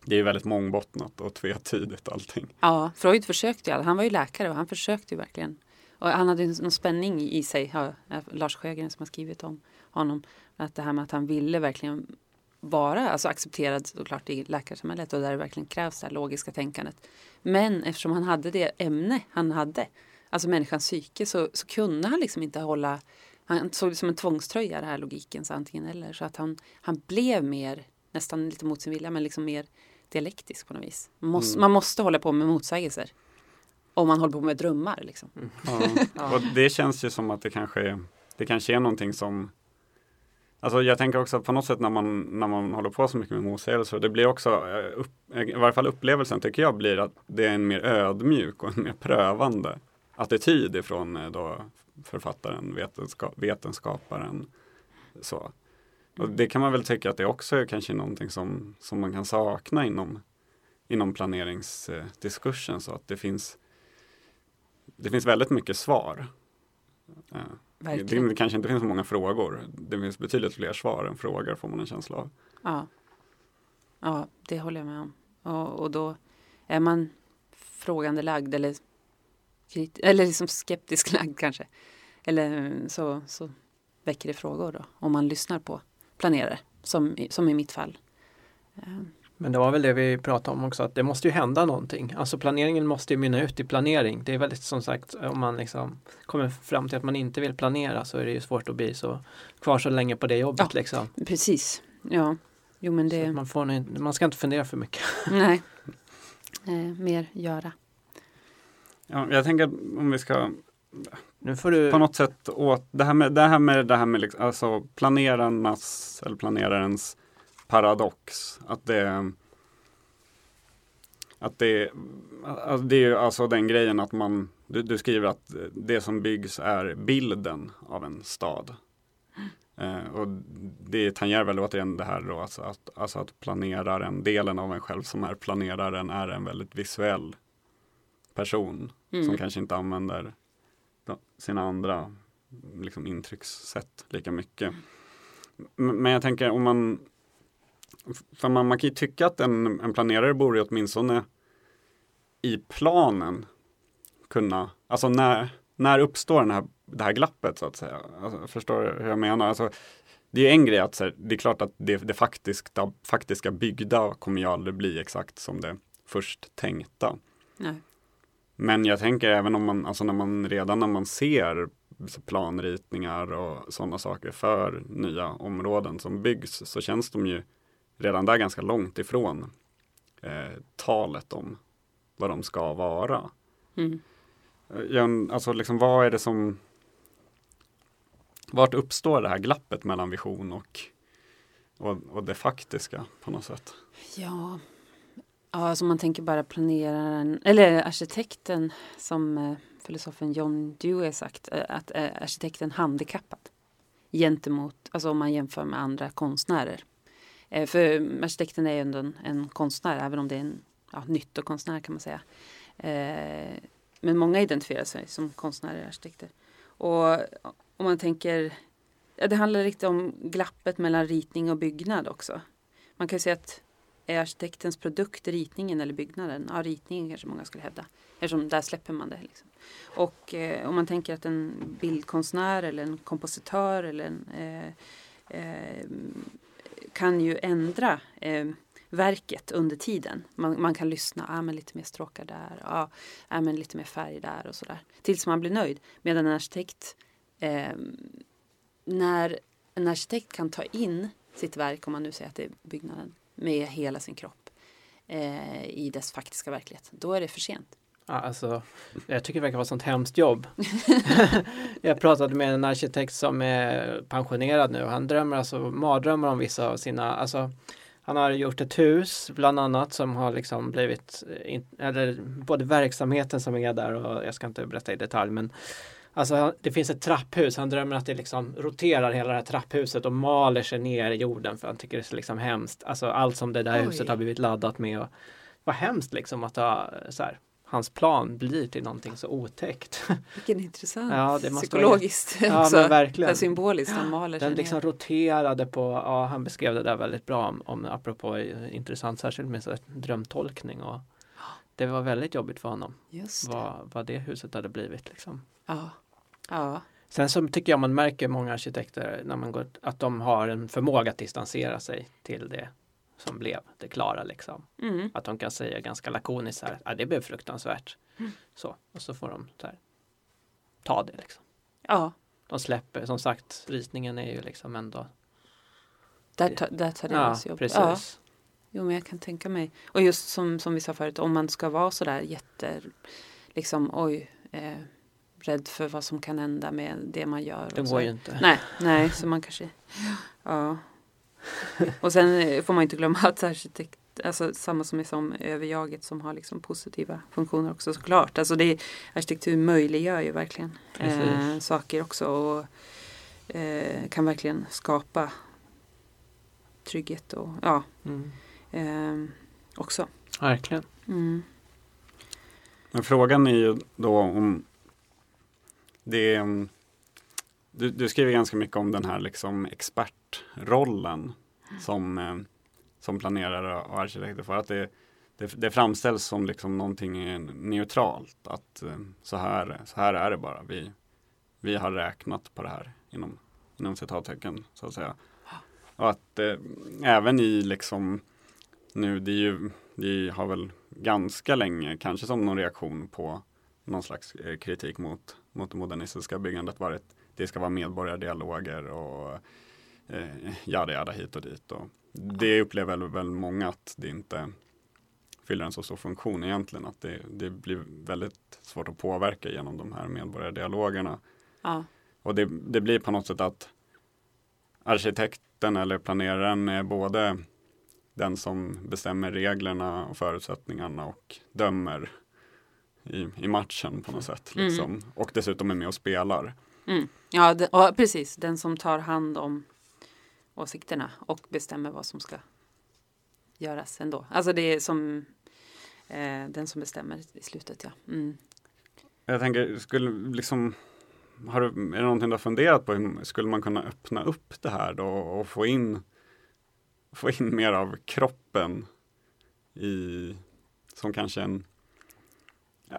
det är väldigt mångbottnat och tvetydigt allting. ja, Freud försökte ju, han var ju läkare och han försökte ju verkligen. Och han hade någon spänning i sig, ja, Lars Sjögren som har skrivit om honom. Att det här med att han ville verkligen vara alltså accepterad såklart i läkarsamhället och där det verkligen krävs det här logiska tänkandet. Men eftersom han hade det ämne han hade, alltså människans psyke, så, så kunde han liksom inte hålla han såg det som en tvångströja, det här logikens antingen eller. Så att han, han blev mer, nästan lite mot sin vilja, men liksom mer dialektisk på något vis. Man måste, Mm. man måste hålla på med motsägelser. Om man håller på med drömmar liksom. Ja. Och det känns ju som att det kanske det kanske är någonting som Alltså jag tänker också att på något sätt när man, när man håller på så mycket med motsägelser, det blir också, eh, upp, i varje fall upplevelsen tycker jag blir att det är en mer ödmjuk och en mer prövande attityd ifrån eh, då författaren, vetenskap, vetenskaparen. Så. Och det kan man väl tycka att det också är kanske någonting som, som man kan sakna inom, inom planeringsdiskursen så att det finns det finns väldigt mycket svar. Eh, Verkligen. Det kanske inte finns så många frågor. Det finns betydligt fler svar än frågor får man en känsla av. Ja. ja, det håller jag med om. Och, och då är man frågande lagd eller, krit- eller liksom skeptisk lagd kanske. Eller så, så väcker det frågor då. Om man lyssnar på planerare, som, som i mitt fall. Eh, Men det var väl det vi pratade om också, att det måste ju hända någonting. Alltså planeringen måste ju mynna ut i planering. Det är väldigt som sagt, om man liksom kommer fram till att man inte vill planera så är det ju svårt att bli så kvar så länge på det jobbet Ja. liksom. Precis, ja. Jo men det, man, får, man ska inte fundera för mycket. nej. Eh, mer göra. Ja, jag tänker om vi ska Nu får du på något sätt åt det här med det här med, det här med liksom, alltså planerarnas eller planerarens paradox. Att det att det, alltså det är ju alltså den grejen att man, du, du skriver att det som byggs är bilden av en stad. Eh, och det tangerar väl återigen det här då, alltså att, alltså att planeraren, delen av en själv som är planeraren är en väldigt visuell person Mm. som kanske inte använder de- sina andra liksom, intryckssätt lika mycket. Men jag tänker om man för man, man kan ju tycka att en, en planerare borde åtminstone i planen kunna, alltså när, när uppstår den här, det här glappet så att säga? Alltså, förstår du hur jag menar? Alltså, det är en grej att här, det är klart att det, det faktiska, faktiska byggda kommer ju aldrig bli exakt som det först tänkta. Nej. Men jag tänker även om man, alltså när man redan när man ser planritningar och sådana saker för nya områden som byggs så känns de ju redan där ganska långt ifrån eh, talet om vad de ska vara. Mm. Eh, Jörn, alltså liksom vad är det som Vart uppstår det här glappet mellan vision och, och, och det faktiska på något sätt? Ja, ja alltså man tänker bara planeraren, eller arkitekten som eh, filosofen John Dewey sagt, eh, att eh, arkitekten handikappad gentemot, alltså om man jämför med andra konstnärer. För arkitekten är ju ändå en, en konstnär, även om det är en ja, nyttokonstnär kan man säga. Men många identifierar sig som konstnärer och arkitekter. Och om man tänker, ja, det handlar riktigt om glappet mellan ritning och byggnad också. Man kan ju säga att är arkitektens produkt ritningen eller byggnaden? Ja, ritningen kanske många skulle hävda. Eftersom där släpper man det. Liksom. Och eh, om man tänker att en bildkonstnär eller en kompositör eller en, eh, eh, kan ju ändra eh, verket under tiden. Man, man kan lyssna, ah, men lite mer stråkar där, ah, ah, men lite mer färg där och sådär. Tills man blir nöjd. Medan en arkitekt, eh, när en arkitekt kan ta in sitt verk, om man nu säger att det är byggnaden, med hela sin kropp eh, i dess faktiska verklighet, då är det för sent. Ja, alltså, jag tycker det verkar vara ett sånt hemskt jobb. jag pratade med en arkitekt som är pensionerad nu han drömmer alltså mardrömmar om vissa av sina, alltså Han har gjort ett hus bland annat som har liksom blivit, in, eller både verksamheten som är där och jag ska inte berätta i detalj men Alltså det finns ett trapphus, han drömmer att det liksom roterar hela det här trapphuset och maler sig ner i jorden för han tycker det är liksom hemskt. Alltså allt som det där Oj. huset har blivit laddat med. Och, vad hemskt liksom att ha, så här, hans plan blir till någonting så otäckt. Vilken intressant Ja, det måste vara- psykologiskt ja också. men verkligen. symboliskt, han maler Den ner. liksom roterade på, ja han beskrev det där väldigt bra om, om apropå eh, intressant särskilt med så drömtolkning och det var väldigt jobbigt för honom Just det. vad, vad det huset hade blivit liksom. Ja. ja. Sen så tycker jag man märker många arkitekter när man går, att de har en förmåga att distansera sig till det som blev det klara liksom. Mm. Att de kan säga ganska lakoniskt här, ja det blev fruktansvärt. Mm. Så, och så får de så här, ta det liksom. ja. De släpper, som sagt, ritningen är ju liksom ändå Där, ta, där tar det Ja, jobb. precis. Ja. Jo, men jag kan tänka mig. Och just som, som vi sa förut, om man ska vara sådär jätte, liksom oj, eh, rädd för vad som kan hända med det man gör. Det går ju inte. Nej, nej, så man kanske, ja. Och sen eh, får man inte glömma att arkitekt, alltså samma som är som överjaget som har liksom positiva funktioner också såklart. Alltså det, arkitektur möjliggör ju verkligen eh, saker också och eh, kan verkligen skapa trygghet och ja, Mm. Eh, också. Verkligen. Mm. Men frågan är ju då om det är, du, du skriver ganska mycket om den här liksom expertrollen som, eh, som planerare och arkitekter får. Att det, det, det framställs som liksom någonting neutralt. Att eh, så här, så här är det bara. Vi, vi har räknat på det här inom, inom citattecken så att säga. Och att eh, även i liksom nu, det, är ju, det har väl ganska länge, kanske som någon reaktion på någon slags eh, kritik mot, mot det modernistiska byggandet varit det ska vara medborgardialoger och eh, jada jada hit och dit. Och det upplever väl, väl många att det inte fyller en så stor funktion egentligen. Att det, det blir väldigt svårt att påverka genom de här medborgardialogerna. Ja. Och det, det blir på något sätt att arkitekten eller planeraren är både den som bestämmer reglerna och förutsättningarna och dömer i, i matchen på något sätt. Mm. Liksom. Och dessutom är med och spelar. Mm. Ja, det, ja, precis. Den som tar hand om åsikterna och bestämmer vad som ska göras ändå. Alltså det är som eh, den som bestämmer i slutet. Ja. Mm. Jag tänker, skulle liksom har du, är det någonting du har funderat på? Skulle man kunna öppna upp det här då och få in, få in mer av kroppen i, som kanske en,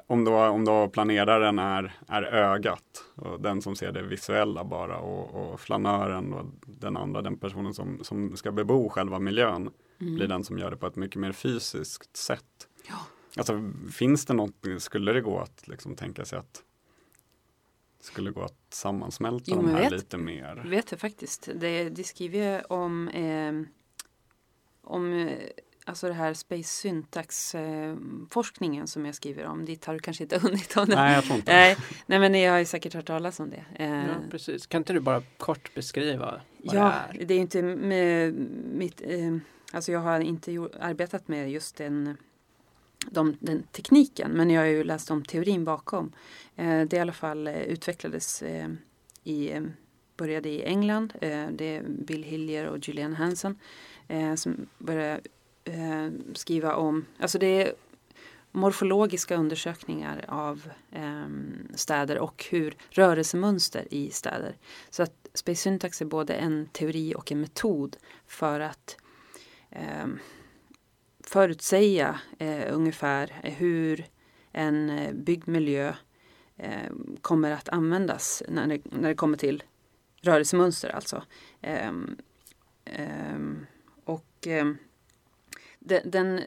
om då, om då planeraren är, är ögat och den som ser det visuella bara och, och flanören och den andra, den personen som, som ska bebo själva miljön Mm. blir den som gör det på ett mycket mer fysiskt sätt. Ja. Alltså finns det något, skulle det gå att liksom tänka sig att skulle gå att sammansmälta Jo, de här vet- lite mer? vet jag faktiskt. Det, de skriver ju om, eh, om eh, alltså det här space syntax eh, forskningen som jag skriver om. Dit har du kanske inte hunnit om det. Nej, jag tror inte. Nej, nej, men ni har ju säkert hört talas om det. Eh, Ja, precis. Kan inte du bara kort beskriva vad Ja, det är? det är inte med mitt, alltså jag har inte arbetat med just den, de, den tekniken men jag har ju läst om teorin bakom. Det i alla fall utvecklades i, började i England. Det är Bill Hillier och Julian Hansen eh, som började eh, skriva om, alltså det är morfologiska undersökningar av eh, städer och hur rörelsemönster i städer. Så att Space Syntax är både en teori och en metod för att eh, förutsäga eh, ungefär hur en eh, byggd miljö eh, kommer att användas när det, när det kommer till rörelsemönster alltså. Ehm, ehm, och eh, den,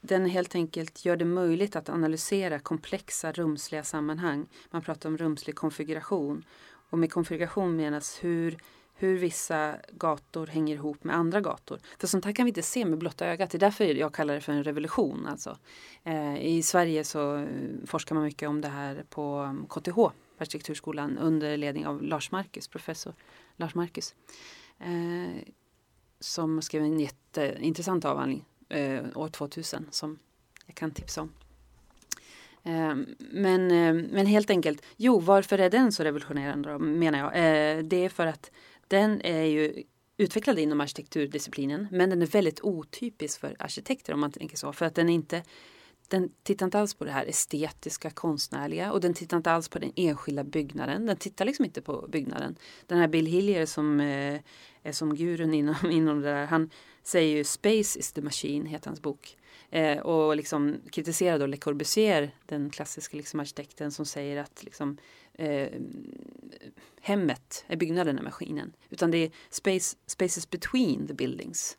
den helt enkelt gör det möjligt att analysera komplexa rumsliga sammanhang. Man pratar om rumslig konfiguration. Och med konfiguration menas hur, hur vissa gator hänger ihop med andra gator. För sånt här kan vi inte se med blotta ögat. Det är därför jag kallar det för en revolution. Alltså. Eh, I Sverige så eh, forskar man mycket om det här på mm, KTH, arkitekturskolan, under ledning av Lars Marcus, professor Lars Marcus. Eh, som skrev en jätteintressant avhandling eh, år 2000 som jag kan tipsa om. Eh, men, eh, men helt enkelt, jo varför är den så revolutionerande då, menar jag? Eh, det är för att den är ju utvecklad inom arkitekturdisciplinen men den är väldigt otypisk för arkitekter om man tänker så. För att den är inte den tittar inte alls på det här estetiska, konstnärliga och den tittar inte alls på den enskilda byggnaden. Den tittar liksom inte på byggnaden. Den här Bill Hillier som eh, är som gurun inom, inom det där, han säger ju Space is the machine, heter hans bok. Eh, och liksom kritiserar då Le Corbusier, den klassiska liksom arkitekten som säger att liksom, eh, hemmet är byggnaden är maskinen. Utan det är space, spaces between the buildings.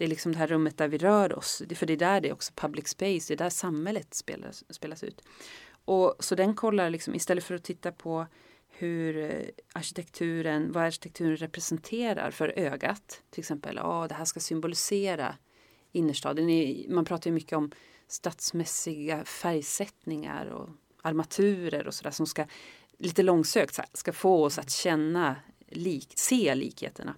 Det är liksom det här rummet där vi rör oss. För det är där det är också public space, det är där samhället spelas, spelas ut. Och Så den kollar liksom, istället för att titta på hur eh, arkitekturen, vad arkitekturen representerar för ögat. Till exempel, ja det här ska symbolisera innerstaden. Man pratar ju mycket om stadsmässiga färgsättningar och armaturer och sådär som ska lite långsökt ska få oss att känna, lik, se likheterna.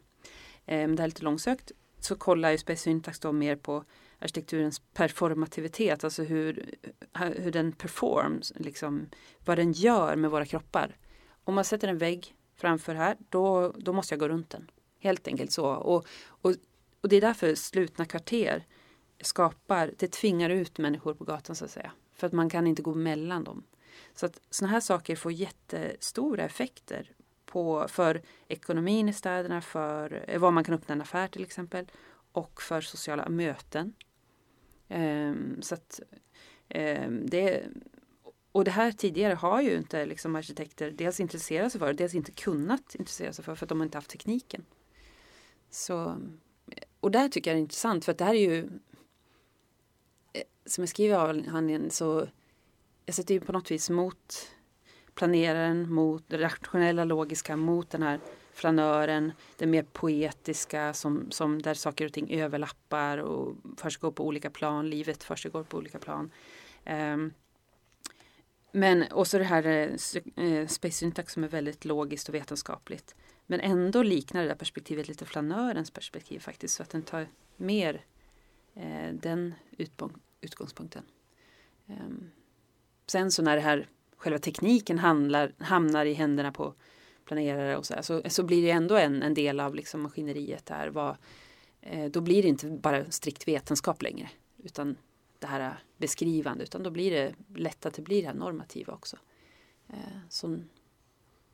Eh, det här är lite långsökt så kollar ju Space Syntax då mer på arkitekturens performativitet, alltså hur, hur den performs, liksom, vad den gör med våra kroppar. Om man sätter en vägg framför här, då, då måste jag gå runt den. Helt enkelt så. Och, och, och det är därför slutna kvarter skapar, det tvingar ut människor på gatan så att säga. För att man kan inte gå mellan dem. Så att sådana här saker får jättestora effekter på, för ekonomin i städerna, för eh, var man kan öppna en affär till exempel och för sociala möten. Um, så att, um, det, och det här tidigare har ju inte liksom arkitekter dels intresserat sig för, dels inte kunnat intressera sig för, för att de inte haft tekniken. Så, och där tycker jag det är intressant, för att det här är ju eh, som jag skriver av avhandlingen så jag sätter ju på något vis mot planeraren, mot det rationella, logiska, mot den här flanören, det mer poetiska som, som där saker och ting överlappar och försiggår på olika plan, livet försiggår på olika plan. Um, men också det här eh, eh, Space Syntax som är väldigt logiskt och vetenskapligt. Men ändå liknar det där perspektivet lite flanörens perspektiv faktiskt. Så att den tar mer eh, den utgångspunkten. Um, sen så när det här själva tekniken handlar, hamnar i händerna på planerare och så, här, så, så blir det ändå en, en del av liksom maskineriet där. Vad, eh, då blir det inte bara strikt vetenskap längre utan det här beskrivande utan då blir det lätt att det blir det här normativa också. Eh, som,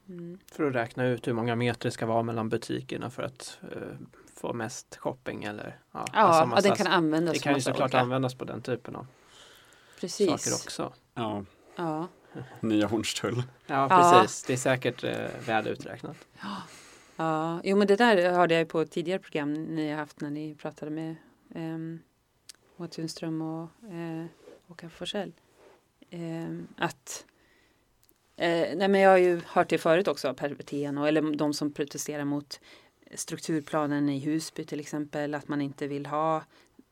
mm. För att räkna ut hur många meter det ska vara mellan butikerna för att eh, få mest shopping eller ja, ja, alltså ja den kan användas. Det kan ju såklart olika. användas på den typen av Precis. saker också. Ja. Ja. Nya Hornstull. Ja, precis. Ja. Det är säkert eh, väl uträknat. Ja. ja, jo men det där hörde jag på tidigare program ni har haft när ni pratade med eh, Moa Tunström och eh, Håkan Forsell. Eh, att eh, nej men jag har ju hört det förut också, Per och eller de som protesterar mot strukturplanen i Husby till exempel, att man inte vill ha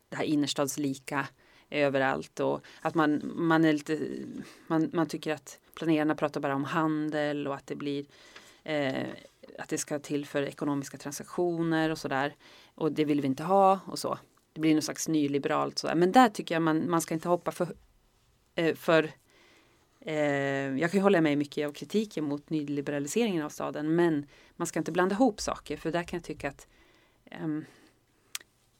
det här innerstadslika överallt och att man, man, är lite, man, man tycker att planerarna pratar bara om handel och att det blir eh, att det ska till för ekonomiska transaktioner och sådär. Och det vill vi inte ha och så. Det blir någon slags nyliberalt sådär. Men där tycker jag man, man ska inte hoppa för, eh, för eh, jag kan ju hålla med mycket av kritiken mot nyliberaliseringen av staden men man ska inte blanda ihop saker för där kan jag tycka att um,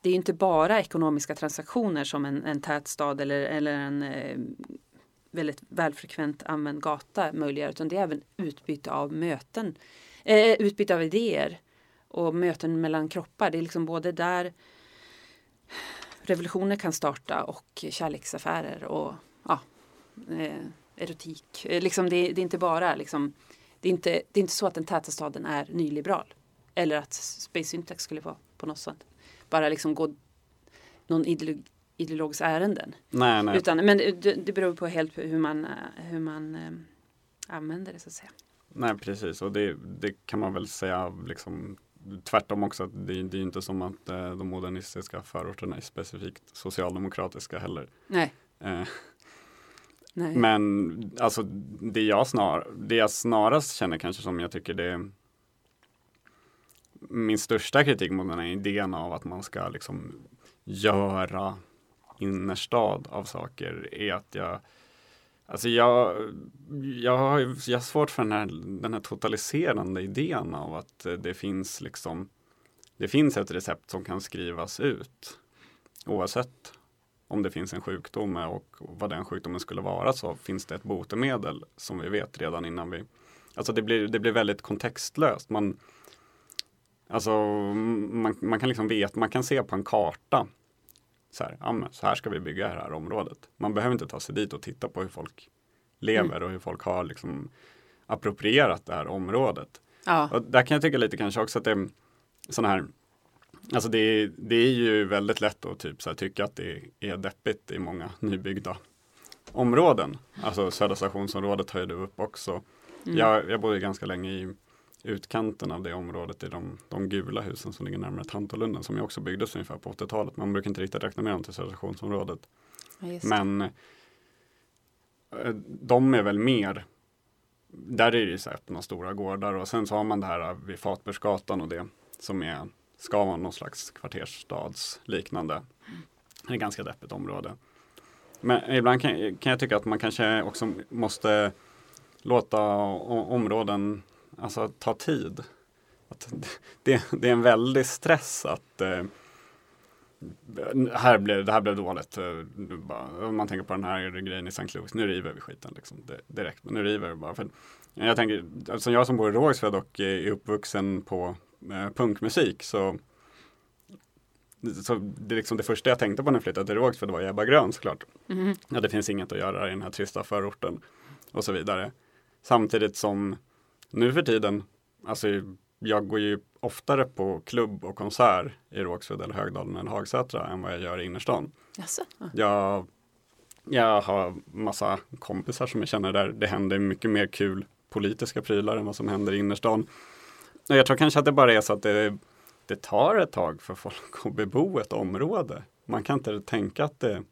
det är inte bara ekonomiska transaktioner som en, en tät stad eller, eller en eh, väldigt välfrekvent använd gata möjliggör utan det är även utbyte av möten, eh, utbyte av idéer och möten mellan kroppar. Det är liksom både där revolutioner kan starta och kärleksaffärer och ja, eh, erotik. Eh, liksom det, det, är inte bara liksom, det är inte, det är inte så att den täta staden är nyliberal. Eller att Space Syntax skulle vara på något sätt bara liksom gå någon ideolog, ideologisk ärenden. Nej, nej. Utan, men det, det beror på helt hur man, hur man äh, använder det så att säga. Nej precis och det, det kan man väl säga liksom tvärtom också. Att det, det är inte som att eh, de modernistiska förorterna är specifikt socialdemokratiska heller. Nej. Eh, Nej. Men alltså det jag, snar, det jag snarast känner kanske som jag tycker det min största kritik mot den här idén av att man ska liksom göra innerstad av saker är att jag Alltså jag, jag, har, jag har svårt för den här, den här totaliserande idén av att det finns liksom Det finns ett recept som kan skrivas ut Oavsett om det finns en sjukdom och vad den sjukdomen skulle vara så finns det ett botemedel som vi vet redan innan vi Alltså det blir, det blir väldigt kontextlöst. Man, alltså man, man kan liksom veta, man kan se på en karta så här, ja, så här ska vi bygga det här området. Man behöver inte ta sig dit och titta på hur folk lever och hur folk har liksom approprierat det här området. Ja, Och där kan jag tycka lite kanske också att det är sådana här Alltså det är, det är ju väldigt lätt att typ så här tycka att det är deppigt i många nybyggda områden. Alltså Södra stationsområdet höjde upp också. Mm. Jag, jag bodde ganska länge i utkanten av det området i de, de gula husen som ligger närmare Tantolunden som ju också byggdes ungefär på 80-talet. Man brukar inte riktigt räkna med dem till Södra stationsområdet. ja. Men eh, de är väl mer där är det ju så öppna stora gårdar och sen så har man det här vid Fatbursgatan och det som är ska vara någon slags kvartersstadsliknande. Det är ett ganska deppigt område. Men ibland kan, kan jag tycka att man kanske också måste låta områden alltså, ta tid. Att det, det är en väldig stress att eh, här blev, det här blev dåligt. Eh, bara, om man tänker på den här grejen i St. Louis, nu river vi skiten liksom, direkt. Nu river vi bara. För, jag tänker, alltså jag som bor i Rågsved och är uppvuxen på eh, punkmusik så så det, är liksom det första jag tänkte på när jag flyttade till Rågsved var Ebba Grön såklart. Mhm. Ja, det finns inget att göra i den här trista förorten och så vidare. Samtidigt som nu för tiden, alltså jag går ju oftare på klubb och konsert i Rågsved eller Högdalen eller Hagsätra än vad jag gör i innerstan. Jaså? Ja. Jag, jag har massa kompisar som jag känner där det händer mycket mer kul politiska prylar än vad som händer i innerstan. Och jag tror kanske att det bara är så att det, det tar ett tag för folk att bebo ett område. Man kan inte tänka att det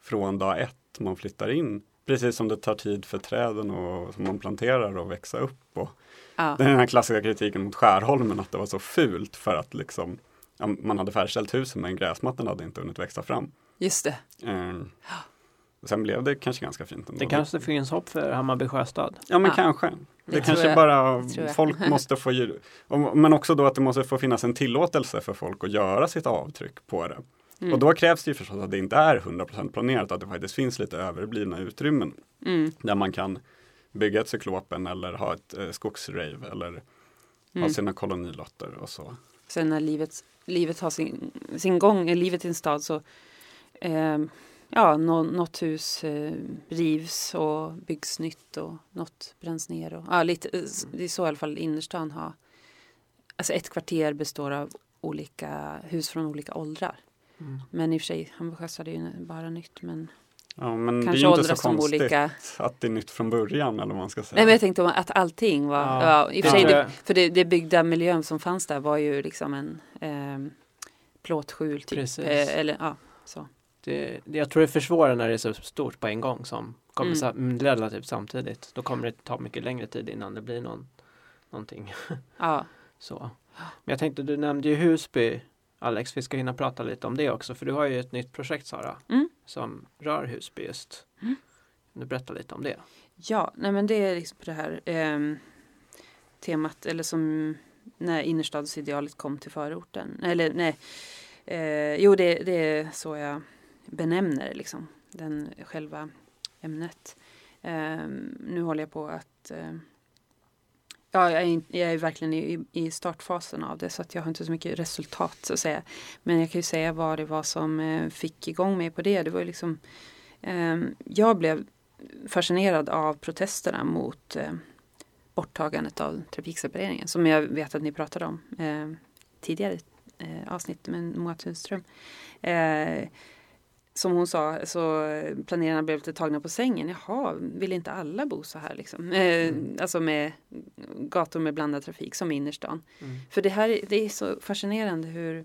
från dag ett man flyttar in, precis som det tar tid för träden och, som man planterar att växa upp. Och Ja. det är den här klassiska kritiken mot Skärholmen att det var så fult för att liksom, ja, man hade färdigställt husen men gräsmattan hade inte hunnit växa fram. Just det. Mm. Sen blev det kanske ganska fint ändå. Det kanske finns hopp för Hammarby sjöstad. Ja men Ja. kanske. Det, Det kanske jag. bara Det folk måste få Men också då att det måste få finnas en tillåtelse för folk att göra sitt avtryck på det. Mm. Och då krävs det ju förstås att det inte är 100% planerat, att det faktiskt finns lite överblivna utrymmen Mm. där man kan bygga ett cyklopen eller ha ett eh, skogsrave eller ha Mm. sina kolonilotter och så. Sen när livet, livet har sin, sin gång, i livet i en stad så eh, ja, nå, något hus eh, rivs och byggs nytt och något bränns ner. Och, ja, lite, eh, det är så i alla fall innerstan har. Alltså ett kvarter består av olika hus från olika åldrar. Mm. Men i och för sig, sjöstad är ju bara nytt. Men Ja, men kanske det är ju inte så konstigt olika. att det är nytt från början eller vad man ska säga. Nej men jag tänkte att allting var, Ja, ja, i och för det sig, det, för det, det byggda miljön som fanns där var ju liksom en eh, plåtskjul typ. Precis. Eh, eller ja, så. Det, det- jag tror det försvårar när det är så stort på en gång som kommer Mm. mm, relativt samtidigt. Då kommer det ta mycket längre tid innan det blir någon, någonting Ja, så. Men jag tänkte, du nämnde ju Husby Alex, vi ska hinna prata lite om det också för du har ju ett nytt projekt Sara Mm. som rör Husby just. Mm. Kan du berätta lite om det? ja nej men det är liksom på det här ehm, temat eller som när innerstadsidealet kom till förorten. Eller nej, eh, jo det, det är så jag benämner liksom, den själva ämnet. Ehm, nu håller jag på att ehm, Ja, jag är, jag är verkligen i, i startfasen av det så att jag har inte så mycket resultat så att säga. Men jag kan ju säga vad det var som eh, fick igång mig på det. Det var ju liksom eh, Jag blev fascinerad av protesterna mot eh, borttagandet av trafiksepareringen som jag vet att ni pratade om eh, tidigare eh, avsnitt med Moa Tunström. Eh, som hon sa så eh, planerarna blev lite tagna på sängen. Jaha, vill inte alla bo så här liksom? Eh, Alltså med gator med blandad trafik som i innerstan. Mm. För det här är- det är så fascinerande hur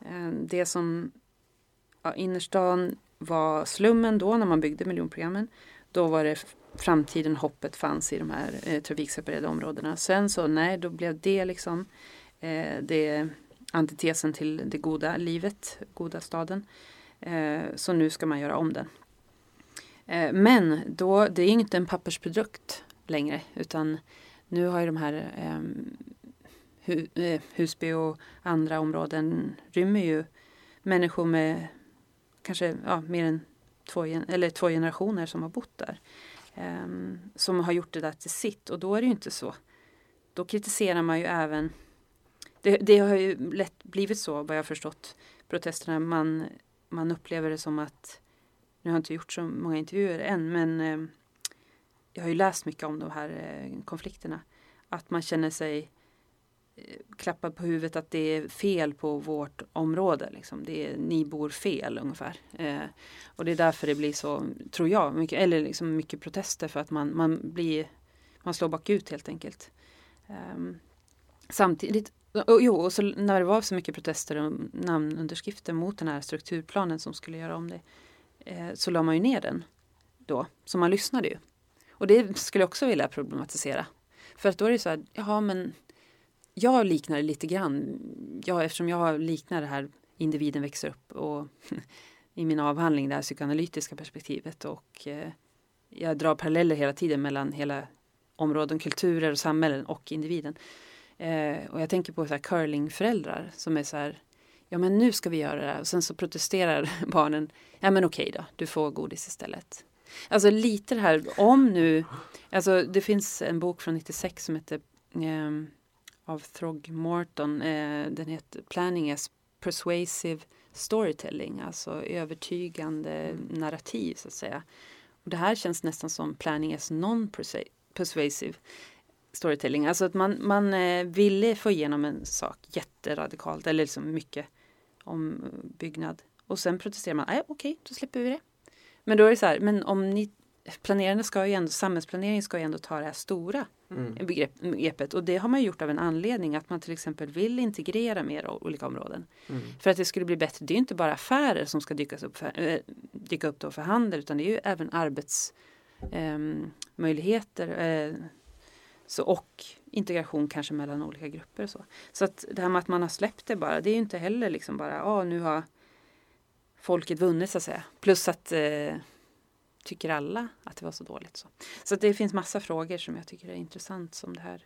eh, det som ja, innerstan var slummen då när man byggde miljonprogrammen. Då var det framtiden, hoppet fanns i de här eh, trafikseparerade områdena. Sen så nej, då blev det liksom Eh, det antitesen till det goda livet, goda staden. Eh, så nu ska man göra om den. Eh, men då, det är inte en pappersprodukt längre utan nu har ju de här ehm, eh, Husby och andra områden rymmer ju människor med kanske ja, mer än två, eller två generationer som har bott där. Ehm, som har gjort det där till sitt och då är det ju inte så. Då kritiserar man ju även det, det har ju lätt blivit så vad jag förstått protesterna. Man, man upplever det som att nu har jag inte gjort så många intervjuer än men eh, jag har ju läst mycket om de här eh, konflikterna. Att man känner sig eh, klappad på huvudet att det är fel på vårt område. Liksom. Det är, ni bor fel ungefär. Eh, och det är därför det blir så, tror jag, mycket, eller liksom mycket protester för att man, man blir man slår bakut helt enkelt. Eh, samtidigt, och, jo, och så när det var så mycket protester och namnunderskrifter mot den här strukturplanen som skulle göra om det eh, så la man ju ner den då, så man lyssnade ju. Och det skulle jag också vilja problematisera. För att då är det så här, jaha men jag liknar det lite grann, jag, eftersom jag liknar det här individen växer upp och i min avhandling det här psykoanalytiska perspektivet och eh, jag drar paralleller hela tiden mellan hela områden, kulturer och samhällen och individen. Eh, och jag tänker på så här curlingföräldrar som är så här, ja men nu ska vi göra det här och sen så protesterar barnen, ja men okej då, du får godis istället. Alltså lite det här, om nu, alltså det finns en bok från 96 som heter eh, av Throgmorton, eh, den heter Planning as Persuasive Storytelling, alltså övertygande narrativ så att säga. Och det här känns nästan som Planning as Non-Persuasive Storytelling, alltså att man, man eh, ville få igenom en sak jätteradikalt eller liksom mycket om byggnad och sen protesterar man, nej okej, då släpper vi det. Men då är det så här, men om ni planerarna ska ju ändå, samhällsplanering ska ju ändå ta det här stora Mm. begrepp, begreppet och det har man gjort av en anledning att man till exempel vill integrera mer olika områden. Mm. För att det skulle bli bättre, det är inte bara affärer som ska dykas upp för, äh, dyka upp då för handel utan det är ju även arbetsmöjligheter eh, så, och integration kanske mellan olika grupper och så. Så att det här med att man har släppt det bara, det är ju inte heller liksom bara, ja nu har folket vunnit så att säga. Plus att eh, tycker alla att det var så dåligt. Så, så att det finns massa frågor som jag tycker är intressant som det här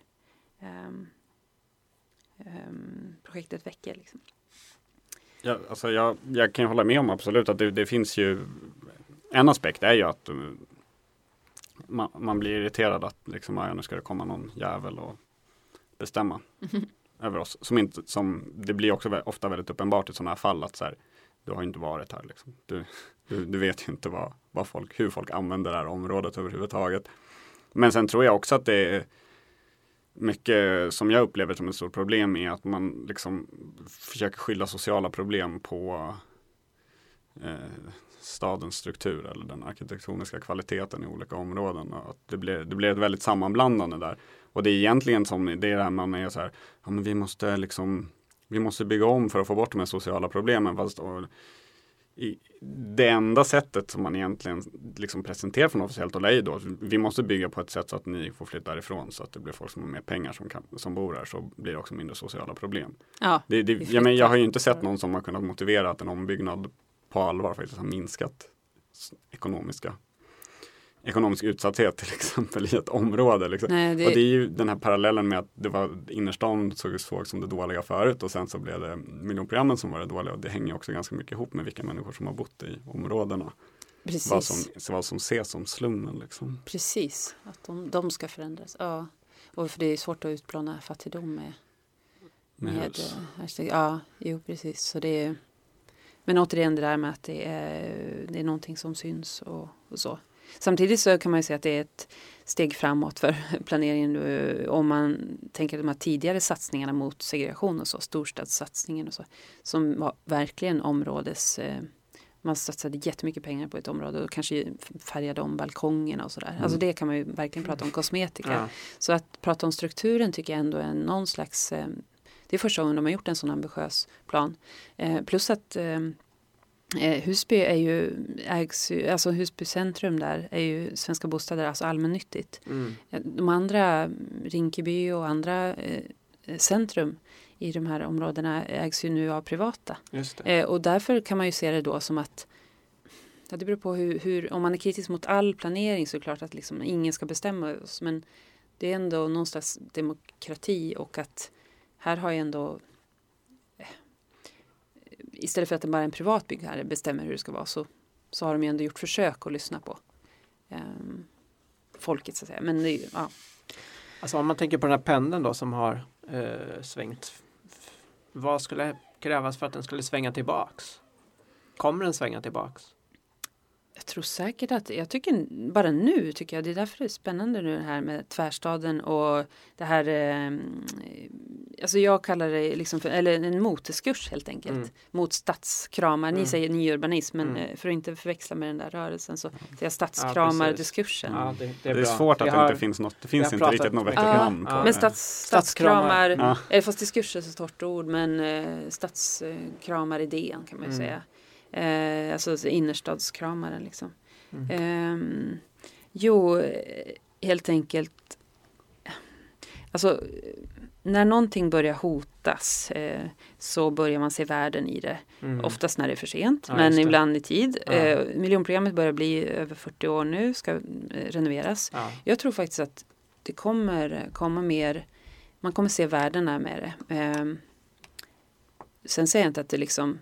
um, um, projektet väcker. Liksom. Ja, alltså jag, jag kan hålla med om absolut att det, det finns ju en aspekt är ju att eh, man, man blir irriterad att liksom, ja, nu ska det komma någon jävel och bestämma över oss. Som inte, som, det blir också ofta väldigt uppenbart i sådana här fall att så här, du har inte varit här. Liksom. Du, du, du vet ju inte vad, vad folk, hur folk använder det här området överhuvudtaget. Men sen tror jag också att det är mycket som jag upplever som ett stort problem är att man liksom försöker skylla sociala problem på eh, stadens struktur eller den arkitektoniska kvaliteten i olika områden. Och att det, blir, det blir ett väldigt sammanblandande där. Och det är egentligen som det är det här man är så här, ja men vi måste liksom vi måste bygga om för att få bort de här sociala problemen. Fast och, i, det enda sättet som man egentligen liksom presenterar från officiellt håll är ju då vi måste bygga på ett sätt så att ni får flytta därifrån så att det blir folk som har mer pengar som, kan, som bor här så blir det också mindre sociala problem. Ja, Det, det, jag, men, jag har ju inte sett någon som har kunnat motivera att en ombyggnad på allvar faktiskt har minskat ekonomiska ekonomisk utsatthet till exempel i ett område. Liksom. nej, det, Och det är ju den här parallellen med att det var innerstan såg såg som det dåliga förut och sen så blev det miljonprogrammen som var det dåliga och det hänger också ganska mycket ihop med vilka människor som har bott i områdena. precis. Vad som, vad som ses som slummen liksom. Precis, att de, de ska förändras. Ja. Och för det är svårt att utplåna fattigdom med, Med med eh. Ja, jo precis. Så det är, men återigen det där med att det är, det är någonting som syns och, och så. Samtidigt så kan man ju säga att det är ett steg framåt för planeringen eh, om man tänker de här tidigare satsningarna mot segregation och så, storstadssatsningen och så, som var verkligen områdes eh, man satsade jättemycket pengar på ett område och kanske färgade om balkongerna och sådär. Mm. Alltså det kan man ju verkligen prata om kosmetika. Ja. Så att prata om strukturen tycker jag ändå är någon slags eh, Det är första gången de har gjort en sån ambitiös plan. Eh, plus att eh, eh, Husby är ju, ägs ju, alltså Husby centrum där är ju Svenska Bostäder, alltså allmännyttigt. Mm. Eh, De andra, Rinkeby och andra eh, centrum i de här områdena ägs ju nu av privata. Eh, och därför kan man ju se det då som att ja, det beror på hur, hur, om man är kritisk mot all planering så är det klart att liksom ingen ska bestämma oss. Men det är ändå någonstans demokrati och att här har ju ändå eh, istället för att det bara är en privat byggherre bestämmer hur det ska vara så, så har de ju ändå gjort försök att lyssna på ehm, folket så att säga. Men det, ja, Alltså om man tänker på den här pendeln då som har eh, svängt. Vad skulle krävas för att den skulle svänga tillbaks? Kommer den svänga tillbaks? Jag tror säkert att, jag tycker bara nu tycker jag, det är därför det är spännande nu det här med tvärstaden och det här, eh, alltså jag kallar det liksom för, eller en moteskurs helt enkelt, Mm. mot stadskramar. Ni Mm. säger nyurbanism men Mm. eh, för att inte förväxla med den där rörelsen så säger jag stadskramardiskursen. Ja, det, det Det är, är, bra. svårt att har- det inte finns något. Det finns inte riktigt något vettigt Ja, namn på ja. det. Men stads, Stadskramar. Ja. eller fast diskurs är så torrt ord, men eh, stadskramaridén kan man ju Mm. säga. Eh, alltså innerstadskramaren liksom. Mm. Ehm, jo, eh, helt enkelt. Alltså, när någonting börjar hotas eh, så börjar man se världen i det. Mm. Oftast när det är för sent, Ja, men ibland i tid. Ja. Eh, miljonprogrammet börjar bli över 40 år nu, ska eh, renoveras. Ja. Jag tror faktiskt att det kommer komma mer, man kommer se värdena med det. Ehm, sen säger jag inte att det liksom,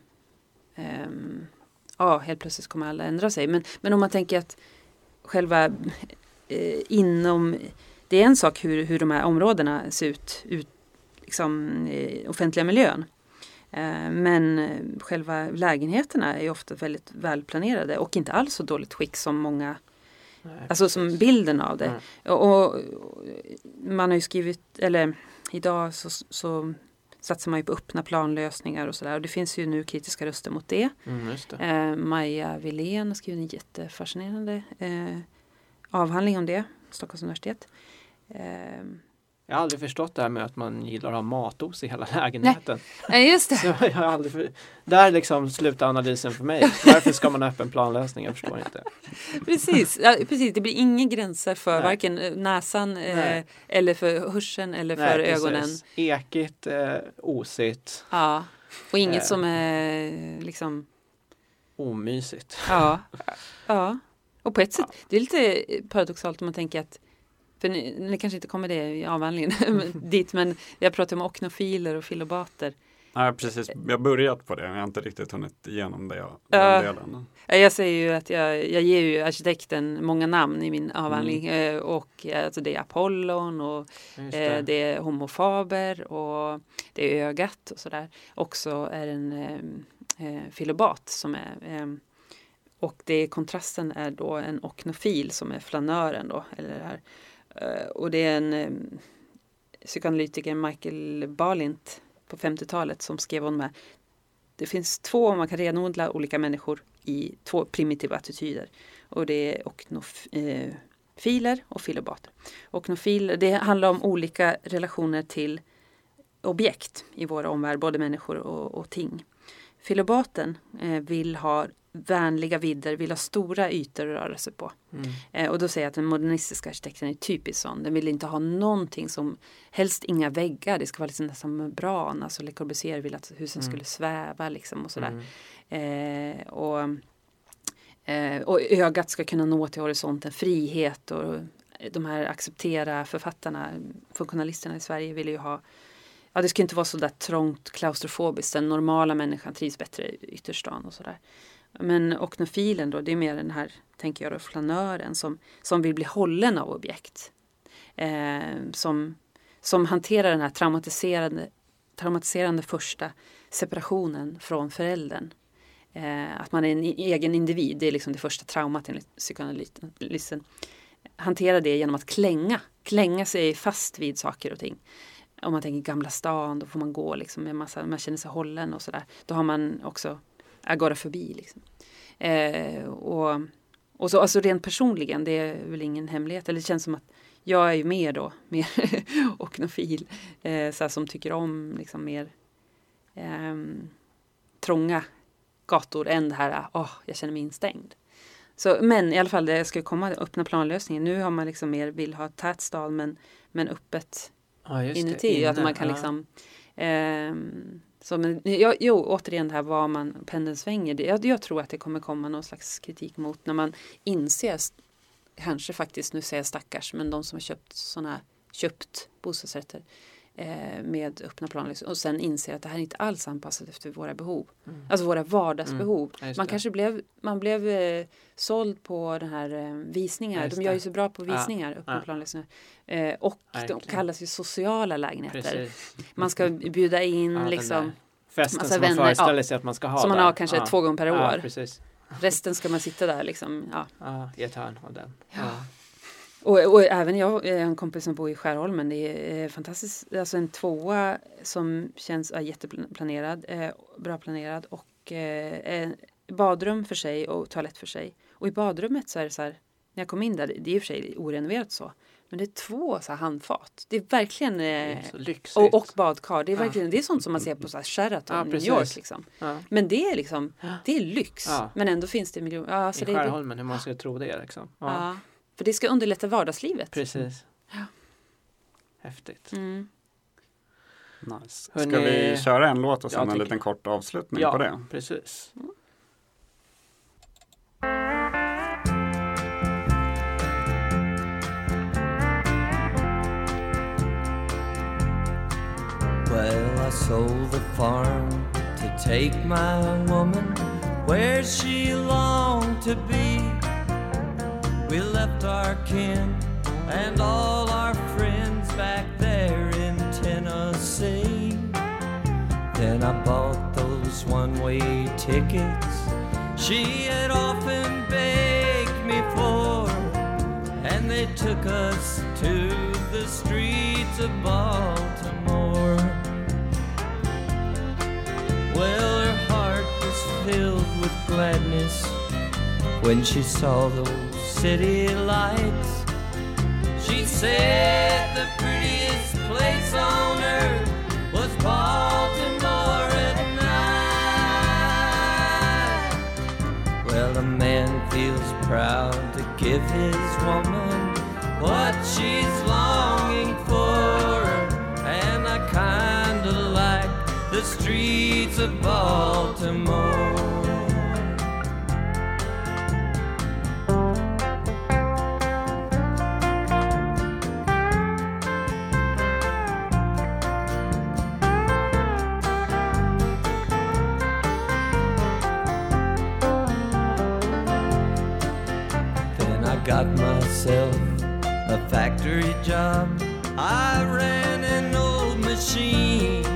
ehm, ja helt plötsligt kommer alla ändra sig. Men, men om man tänker att själva eh, inom, det är en sak hur, hur de här områdena ser ut, ut liksom eh, offentliga miljön. Eh, Men själva lägenheterna är ju ofta väldigt välplanerade och inte alls så dåligt skick som många Nej, Alltså som bilden av det. Mm. Och, och man har ju skrivit, eller idag så, så satsar man ju på öppna planlösningar och sådär. Och det finns ju nu kritiska röster mot det. Mm, det. Eh, Maja Wilén har skrivit en jättefascinerande eh, avhandling om det, Stockholms universitet. Eh, Jag har aldrig förstått det här med att man gillar att ha matos i hela lägenheten. Nej, just det. Så jag har aldrig för... Där liksom slutar analysen för mig. Varför ska man ha öppen planlösning? Jag förstår inte. Precis, ja, precis. det blir inga gränser för Nej. varken eh, näsan eh, eller för hörseln eller för precis. ögonen. Ekigt, eh, osigt, Ja. Och inget Eh. som är liksom omysigt. Ja, ja. Och på ett sätt, det är lite paradoxalt om man tänker att för ni, ni kanske inte kommer det i avhandlingen men- dit, men jag pratar om oknofiler och filobater. Ja, precis. Jag har börjat på det. Jag har inte riktigt hunnit igenom det, den delen. Ja, Jag säger ju att jag, jag ger ju arkitekten många namn i min avhandling eh, och eh, alltså det är Apollon och eh, det. det är Homo faber och det är ögat och sådär. Också är en eh, filobat som är eh, och det kontrasten är då en oknofil som är flanören då. Eller det här. Eh, och det är en ehm, psykoanalytiker, Michael Balint på 50-talet som skrev om det här. Det finns två, man kan renodla olika människor i två primitiva attityder. Och det är oknofiler eh, och filobater. Oknofiler, det handlar om olika relationer till objekt i vår omvärld, både människor och, och ting. Filobaten eh, vill ha vänliga vidder, vill ha stora ytor att röra sig på. Mm. Eh, och då säger jag att den modernistiska arkitekten är typisk sån. Den vill inte ha någonting som, helst inga väggar, det ska vara liksom nästan membran. Alltså Le Corbusier vill att husen Mm. skulle sväva liksom och sådär. Mm. Eh, och, eh, och ögat ska kunna nå till horisonten, frihet och de här acceptera författarna, funktionalisterna i Sverige vill ju ha Ja, det ska inte vara så där trångt klaustrofobiskt. Den normala människan trivs bättre i ytterstan och sådär. Men oknofilen då, det är mer den här, tänker jag då, flanören som, som vill bli hållen av objekt. Eh, som, som hanterar den här traumatiserande, traumatiserande första separationen från föräldern. Eh, att man är en egen individ, det är liksom det första traumat enligt psykoanalysen. Hantera det genom att klänga, klänga sig fast vid saker och ting. Om man tänker Gamla stan, då får man gå liksom med massa, man känner sig hållen och sådär. Då har man också agorafobi. Liksom. Eh, och, och så alltså rent personligen, det är väl ingen hemlighet. Eller det känns som att jag är ju mer då, mer oknofil. Eh, så som tycker om liksom mer ehm, trånga gator än det här, åh, jag känner mig instängd. Så, men i alla fall, det ska komma öppna planlösningen. Nu har man liksom mer, vill ha tät stad men, men öppet Ja, just det. inuti. Att Inne, man kan ja. liksom Ehm, så, men, jag, jo, återigen det här var man pendeln svänger. Det, jag, jag tror att det kommer komma någon slags kritik mot när man inser, kanske faktiskt, nu säger jag stackars, men de som har köpt sådana här köpt bostadsrätter eh, med öppna plan liksom, och sen inser att det här är inte alls anpassat efter våra behov. Mm. Alltså våra vardagsbehov. Ja, just man kanske blev, man blev eh, såld på den här eh, visningar. Ja, de gör ju så bra på Ja, visningar, öppna ja. plan. Liksom. Eh, och de kallas ju sociala lägenheter. Precis. Man ska bjuda in Ja, liksom. Festen massa som man vänner, föreställer ja. sig att man ska ha Som man där. har kanske två gånger per Ja, år. Resten ska man sitta där liksom. Ja. Ja, i ett hörn av den. Ja. Och, och även jag, eh, en kompis som bor i Skärholmen, det är eh, fantastiskt. Alltså en tvåa som känns är jätteplanerad, eh, bra planerad och eh, badrum för sig och toalett för sig. Och i badrummet så är det så här, när jag kom in där, det är i och för sig orenoverat så, men det är två så handfat. Det är verkligen Det eh, är så lyxigt. och, och badkar. Det är Ja. verkligen det är sånt som man ser på så här Sheraton, Ja, New. York. Liksom. ja. Men det är liksom, Ja. det är lyx. Ja. Men ändå finns det miljoner. Ja, så I det, det, Skärholmen, hur man ska tro det liksom. Ja, ja. För det ska underlätta vardagslivet. precis. Ja. Häftigt. Mm. Nice. Ska Hörrni- vi köra en låt och sen en liten kort avslutning Ja, på det? precis. Well, I sold the farm to take my woman where she longed to be. We left our kin and all our friends back there in Tennessee. Then I bought those one way tickets she had often begged me for. And they took us to the streets of Baltimore. Well, her heart was filled with gladness when she saw those city lights. She said the prettiest place on earth was Baltimore at night. Well, a man feels proud to give his woman what she's longing for, and I kinda like the streets of Baltimore. Got myself a factory job. I ran an old machine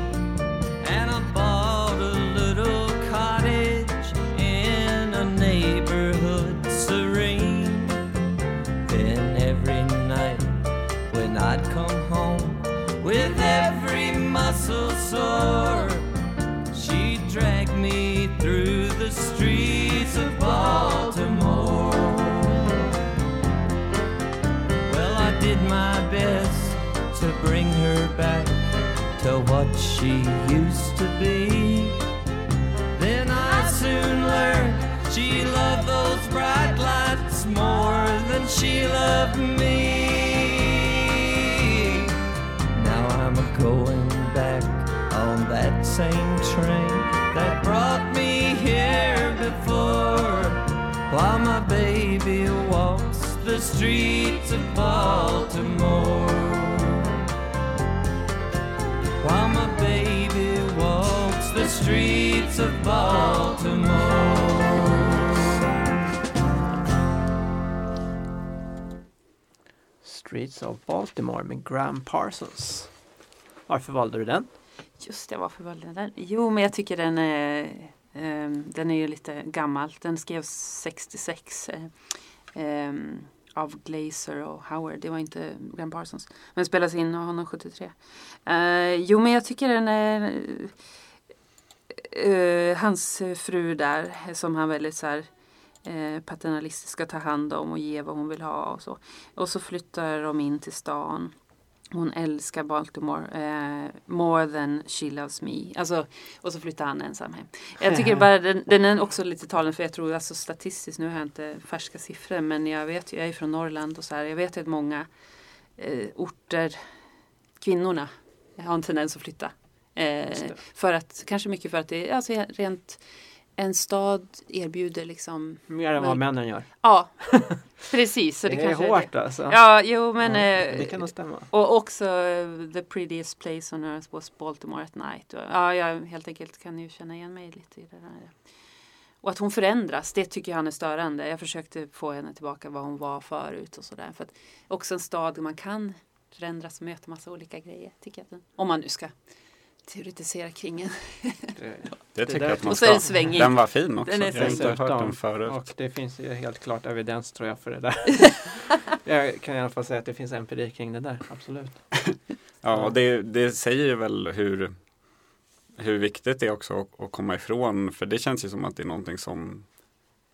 and I bought a little cottage in a neighborhood serene. Then every night when I'd come home with every muscle sore, she dragged me through the streets of Baltimore. Back to what she used to be. Then I soon learned she loved those bright lights more than she loved me. Now I'm a going back on that same train that brought me here before. While my baby walks the streets of Baltimore. Streets of Baltimore. Streets of Baltimore med Graham Parsons. Varför valde du den? Just det, varför valde jag den? Jo, men jag tycker den är, ehm, den är ju lite gammal. Den skrevs 66 eh, ehm, av Glazer och Howard. Det var inte Graham Parsons. Men spelades in av honom 73. Eh, jo, men jag tycker den är eh, hans fru där som han väldigt så här eh, paternalistisk ska ta hand om och ge vad hon vill ha och så. Och så flyttar de in till stan. Hon älskar Baltimore eh, more than she loves me. Alltså, och så flyttar han ensam hem. Jag tycker bara den, den är också lite talande för jag tror alltså statistiskt, nu har jag inte färska siffror men jag vet jag är från Norrland och så här, jag vet att många eh, orter, kvinnorna har en tendens att flytta. Eh, det. för att, kanske mycket för att det är alltså, rent en stad erbjuder liksom Mer än vad männen gör. Ja, precis. Så det, det, är kanske hårt alltså. Ja, jo men Ja, eh, det kan nog stämma. och också eh, the prettiest place on earth was Baltimore at night. Ja, jag helt enkelt kan ju känna igen mig lite i det där. Och att hon förändras, det tycker jag han är störande. Jag försökte få henne tillbaka vad hon var förut och sådär. För att också en stad där man kan förändras och möta massa olika grejer. Tycker jag. Om man nu ska teoretisera kring en. Det- Det tycker jag att man Och så är den ska. Den var fin också. Den är jag har inte hört den förut. Och det finns ju helt klart evidens tror jag för det där. jag kan i alla fall säga att det finns empiri kring det där, absolut. Ja, och det, det säger väl hur, hur viktigt det är också att, att komma ifrån. För det känns ju som att det är någonting som,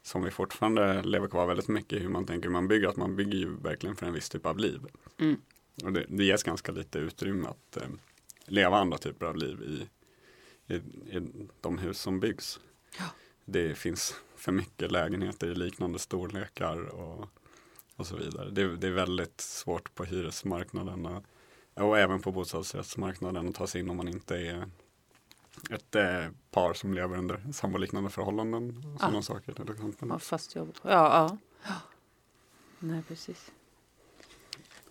som vi fortfarande lever kvar väldigt mycket i hur man tänker hur man bygger. Att man bygger ju verkligen för en viss typ av liv. Mm. Och det, det ges ganska lite utrymme att eh, leva andra typer av liv i, i, i de hus som byggs. Ja. Det finns för mycket lägenheter i liknande storlekar och, och så vidare. Det, det är väldigt svårt på hyresmarknaden och, även på bostadsrättsmarknaden att ta sig in om man inte är ett eh, par som lever under samboliknande förhållanden. och Sådana Ah. saker till exempel. Ja, fast jobb. Ja, ja. ja. Nej, precis.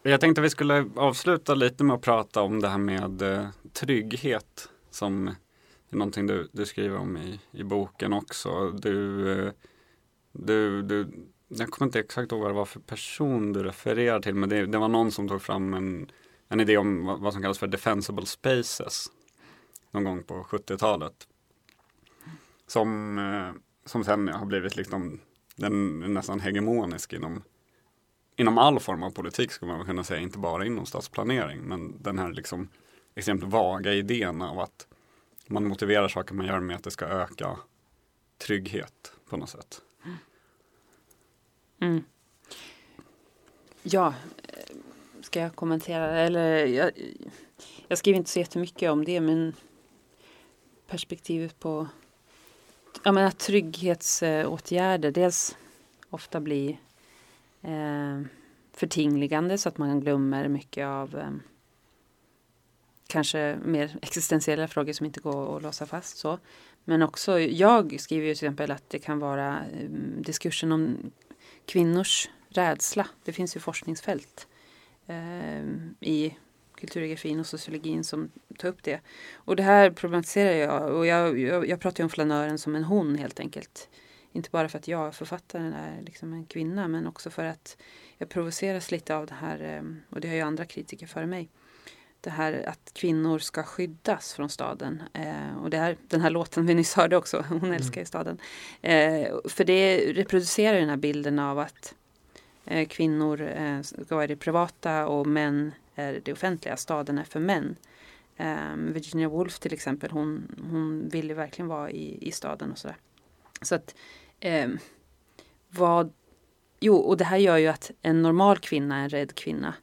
Jag tänkte vi skulle avsluta lite med att prata om det här med eh, trygghet som är någonting du, du skriver om i, i boken också. Du, eh, du, du, jag kommer inte exakt ihåg vad det var för person du refererar till men det, det var någon som tog fram en, en idé om vad, vad som kallas för defensible spaces någon gång på 70-talet. Som, eh, som sen har blivit liksom den nästan hegemonisk inom inom all form av politik skulle man kunna säga, inte bara inom stadsplanering. Men den här liksom extremt vaga idén av att man motiverar saker man gör med att det ska öka trygghet på något sätt. Mm. Ja, eh, ska jag kommentera? Eller, jag, jag skriver inte så jättemycket om det, men perspektivet på jag menar, trygghetsåtgärder dels ofta blir eh, förtingligande så att man glömmer mycket av eh, kanske mer existentiella frågor som inte går att låsa fast. så. Men också, jag skriver ju till exempel att det kan vara eh, diskursen om kvinnors rädsla. Det finns ju forskningsfält eh, i kulturgeografin och sociologin som tar upp det. Och det här problematiserar jag och jag, jag, jag pratar ju om flanören som en hon helt enkelt. Inte bara för att jag, författaren, är liksom en kvinna men också för att jag provoceras lite av det här eh, och det har ju andra kritiker före mig. Det här att kvinnor ska skyddas från staden. Eh, och det här, den här låten vi nyss hörde också, Hon älskar ju staden. Eh, för det reproducerar den här bilden av att eh, kvinnor eh, ska vara i det privata och män är det offentliga. Staden är för män. Virginia Woolf till exempel, hon, hon ville verkligen vara i, i staden och sådär. Så att eh, vad Jo, och det här gör ju att en normal kvinna är en rädd kvinna.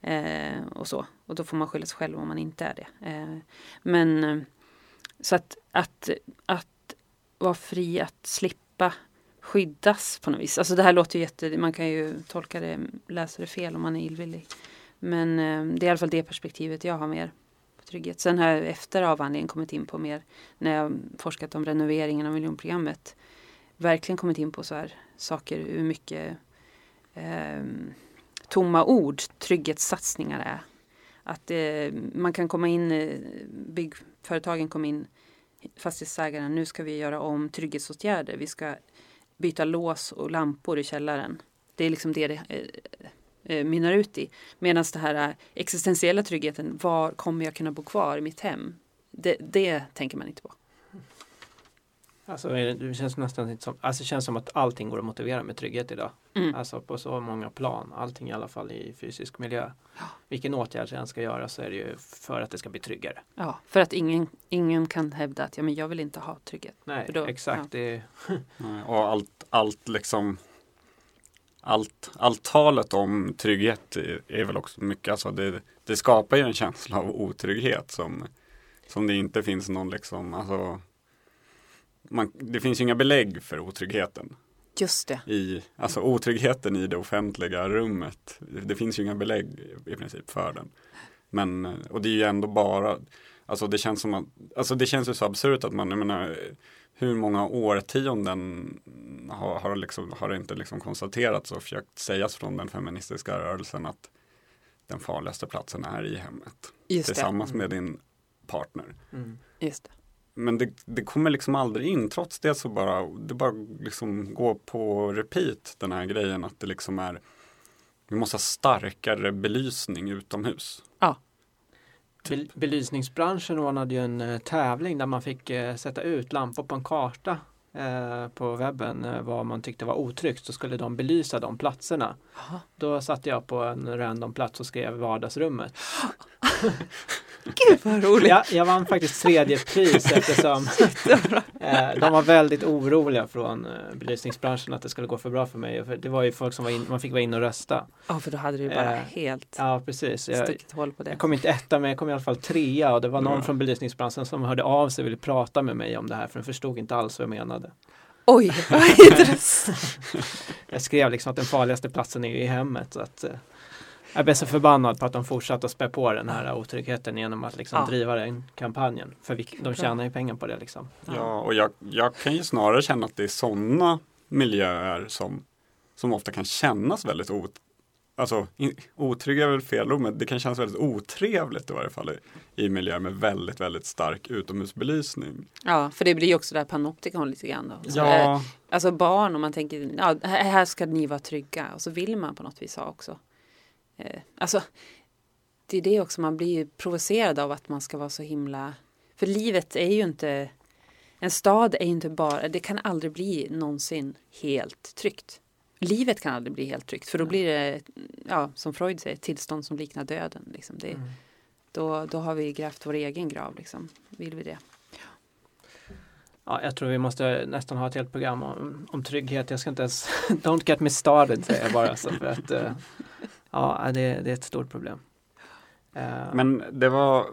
Eh, och så. Och då får man skylla sig själv om man inte är det. Eh, men så att, att, att vara fri att slippa skyddas på något vis. Alltså det här låter ju jätte, man kan ju tolka det, läsa det fel om man är illvillig. Men eh, det är i alla fall det perspektivet jag har mer på trygghet. Sen har jag efter avhandlingen kommit in på mer, när jag forskat om renoveringen av miljonprogrammet, verkligen kommit in på så här saker, hur mycket eh, tomma ord trygghetssatsningar är. Att eh, man kan komma in, eh, byggföretagen kom in, fastighetsägarna, nu ska vi göra om trygghetsåtgärder. Vi ska byta lås och lampor i källaren. Det är liksom det det eh, eh mynnar ut i. Medan det här eh, existentiella tryggheten, var kommer jag kunna bo kvar i mitt hem? Det, det tänker man inte på. Alltså, det känns nästan inte som, alltså det känns som att allting går att motivera med trygghet idag. Mm. Alltså på så många plan, allting i alla fall i fysisk miljö. Vilken åtgärd jag än ska göra så är det ju för att det ska bli tryggare. Ja, för att ingen, ingen kan hävda att ja, men jag vill inte ha trygghet. Nej, då- exakt. ja. Det Och allt, allt liksom allt, allt talet om trygghet är, är väl också mycket, alltså det, det skapar ju en känsla av otrygghet som, som det inte finns någon liksom, alltså man, det finns ju inga belägg för otryggheten. Just det. I, alltså otryggheten i det offentliga rummet. Det finns ju inga belägg i princip för den. Men, och det är ju ändå bara, Alltså det känns som att, alltså det känns ju så absurt att man, jag menar, hur många årtionden har, har, liksom, har det inte liksom konstaterats och försökt sägas från den feministiska rörelsen att den farligaste platsen är i hemmet. Just det. Tillsammans med din partner. Mm. Just det. Men det, det kommer liksom aldrig in. Trots det så bara det bara liksom går på repeat den här grejen att det liksom är vi måste ha starkare belysning utomhus. Ja. Bel- belysningsbranschen ordnade ju en eh, tävling där man fick eh, sätta ut lampor på en karta eh, på webben vad man tyckte var otryggt så skulle de belysa de platserna. Jaha. Då satte jag på en random plats och skrev vardagsrummet. Gud vad roligt. Ja, jag vann faktiskt tredje pris eftersom eh, de var väldigt oroliga från eh, belysningsbranschen att det skulle gå för bra för mig. För det var ju folk som var in, man fick vara inne och rösta. Ja, för då hade du bara Eh, helt Ja, precis. Jag, stuckit hål på det. jag kom inte etta men jag kom i alla fall trea och det var någon Ja. från belysningsbranschen som hörde av sig och ville prata med mig om det här för den förstod inte alls vad jag menade. Oj, vad intressant. Jag skrev liksom att den farligaste platsen är ju i hemmet. Så att, eh, jag blev så förbannad på att de fortsatte att spä på den här otryggheten genom att liksom Ja. driva den kampanjen. För vi, de tjänar ju pengar på det liksom. Ja, och jag, jag kan ju snarare känna att det är sådana miljöer som, som ofta kan kännas väldigt ot, alltså, in, otrygga är väl fel ord, men det kan kännas väldigt otrevligt i varje fall i, i miljöer med väldigt, väldigt stark utomhusbelysning. Ja, för det blir ju också det här panoptikon lite grann då. Så, eh, Ja, Alltså barn, om man tänker, ja, här här ska ni vara trygga. Och så vill man på något vis ha också. Eh, alltså, det är det också, man blir ju provocerad av att man ska vara så himla... För livet är ju inte... En stad är ju inte bara, det kan aldrig bli någonsin helt tryggt. Livet kan aldrig bli helt tryggt, för då blir det, ja, som Freud säger, tillstånd som liknar döden. Liksom. Det, då, då har vi grävt vår egen grav, liksom. vill vi det? Ja, jag tror vi måste nästan ha ett helt program om, om trygghet. Jag ska inte ens, don't get me started säger jag bara. Så för att, eh, ja, det, det är ett stort problem. Eh, men det var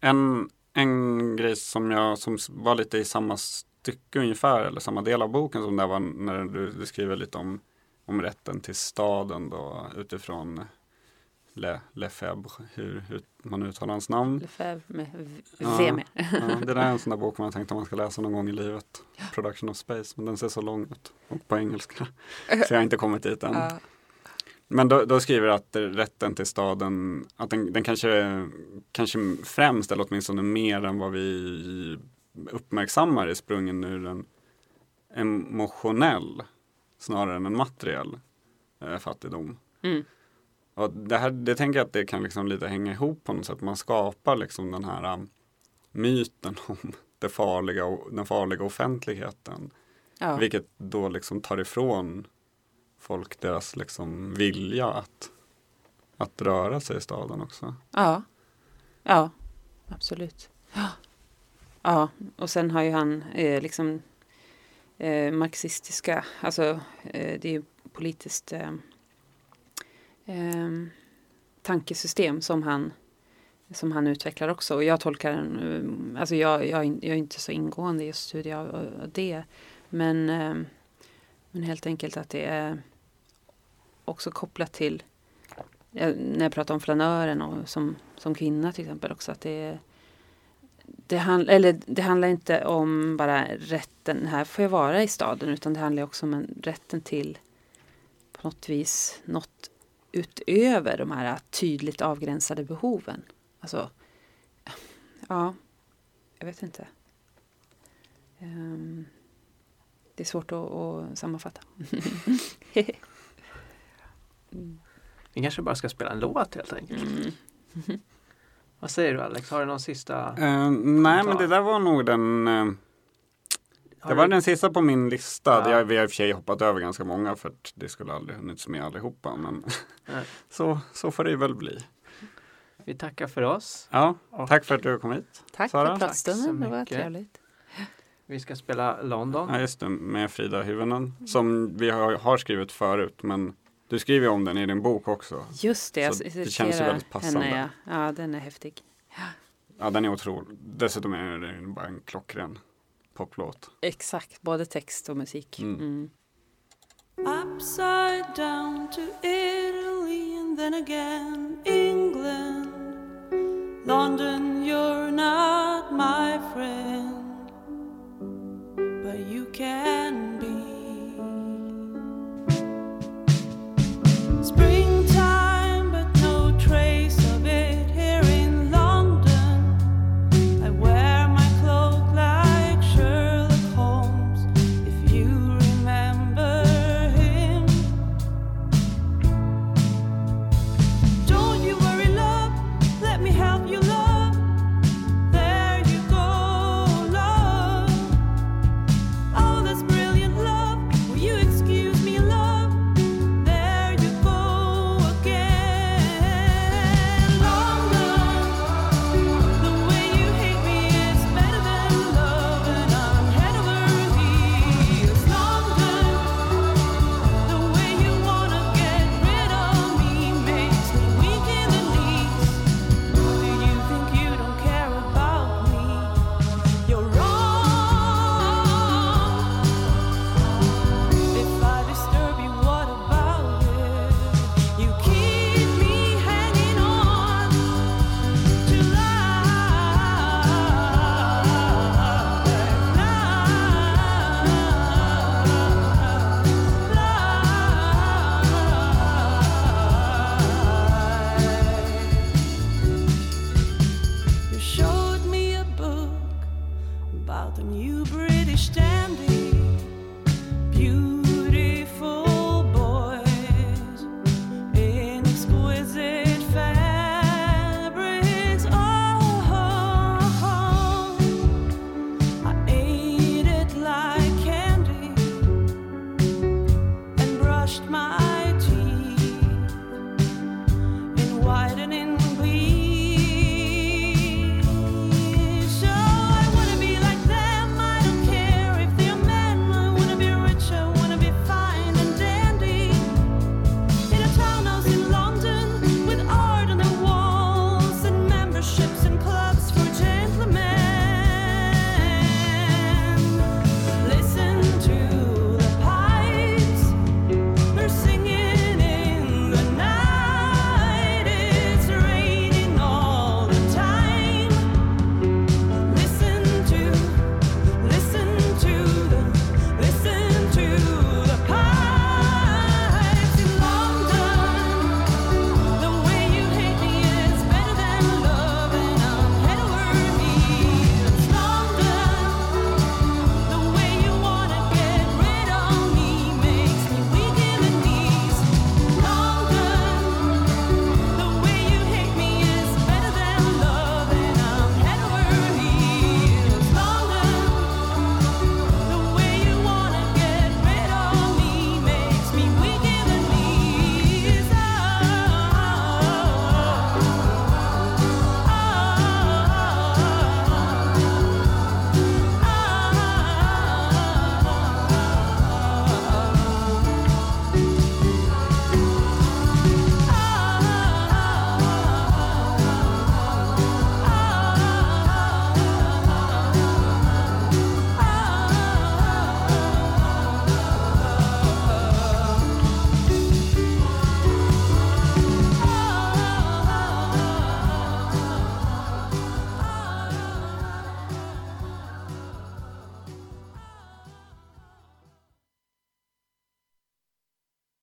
en, en grej som jag som var lite i samma stycke ungefär, eller samma del av boken som det var när du, du skriver lite om, om rätten till staden då utifrån Le, Lefebvre, hur, hur man uttalar hans namn. Lefebvre med v- Ja. V med. Ja, det där är en sån där bok man tänkte att man ska läsa någon gång i livet. Production of Space, men den ser så lång ut. Och på engelska. Så jag har inte kommit dit än. Men då, då skriver att rätten till staden, att den, den kanske, kanske främst, eller åtminstone mer än vad vi uppmärksammar är sprungen ur en emotionell snarare än en materiell eh, fattigdom. Mm. Och det, här, det tänker jag att det kan liksom lite hänga ihop på något sätt. Man skapar liksom den här um, myten om det farliga den farliga offentligheten. Ja. Vilket då liksom tar ifrån folk deras liksom vilja att, att röra sig i staden också. Ja, ja absolut. Ja. ja, och sen har ju han eh, liksom eh, marxistiska, alltså eh, det är ju politiskt eh, eh, tankesystem som han som han utvecklar också. Och jag tolkar den, eh, alltså jag, jag, är jag är inte så ingående i just studie av, det. Men, ehm, men helt enkelt att det är också kopplat till eh, när jag pratar om flanören och som, som kvinna till exempel också att det det, handl, eller det handlar inte om bara rätten, här får jag vara i staden, utan det handlar också om en, rätten till på något vis något utöver de här tydligt avgränsade behoven. Alltså, ja, jag vet inte. Um, det är svårt att, att sammanfatta. Vi kanske bara ska spela en låt helt enkelt. Mm. Vad säger du Alex? Har du någon sista? Eh, nej, men det där var nog den Har Det var du- den sista på min lista. Ja. Jag, vi har i och för sig hoppat över ganska många för att det skulle aldrig hunnits med allihopa. Men så, så får det väl bli. Vi tackar för oss. Ja, Och tack för att du kom hit. Tack Sara, för pratstunden, det var trevligt. Vi ska spela London. Ja, just det, med Frida Hyvönen. Som vi har, har skrivit förut, men du skriver om den i din bok också. Just det, jag Så det citerar känns ju väldigt passande. Henne, ja. ja, den är häftig. Ja, den är otrolig. Dessutom är det bara en klockren poplåt. Exakt, både text och musik. Mm. Mm. Upside down to Italy and then again England. London, you're now friend, but you can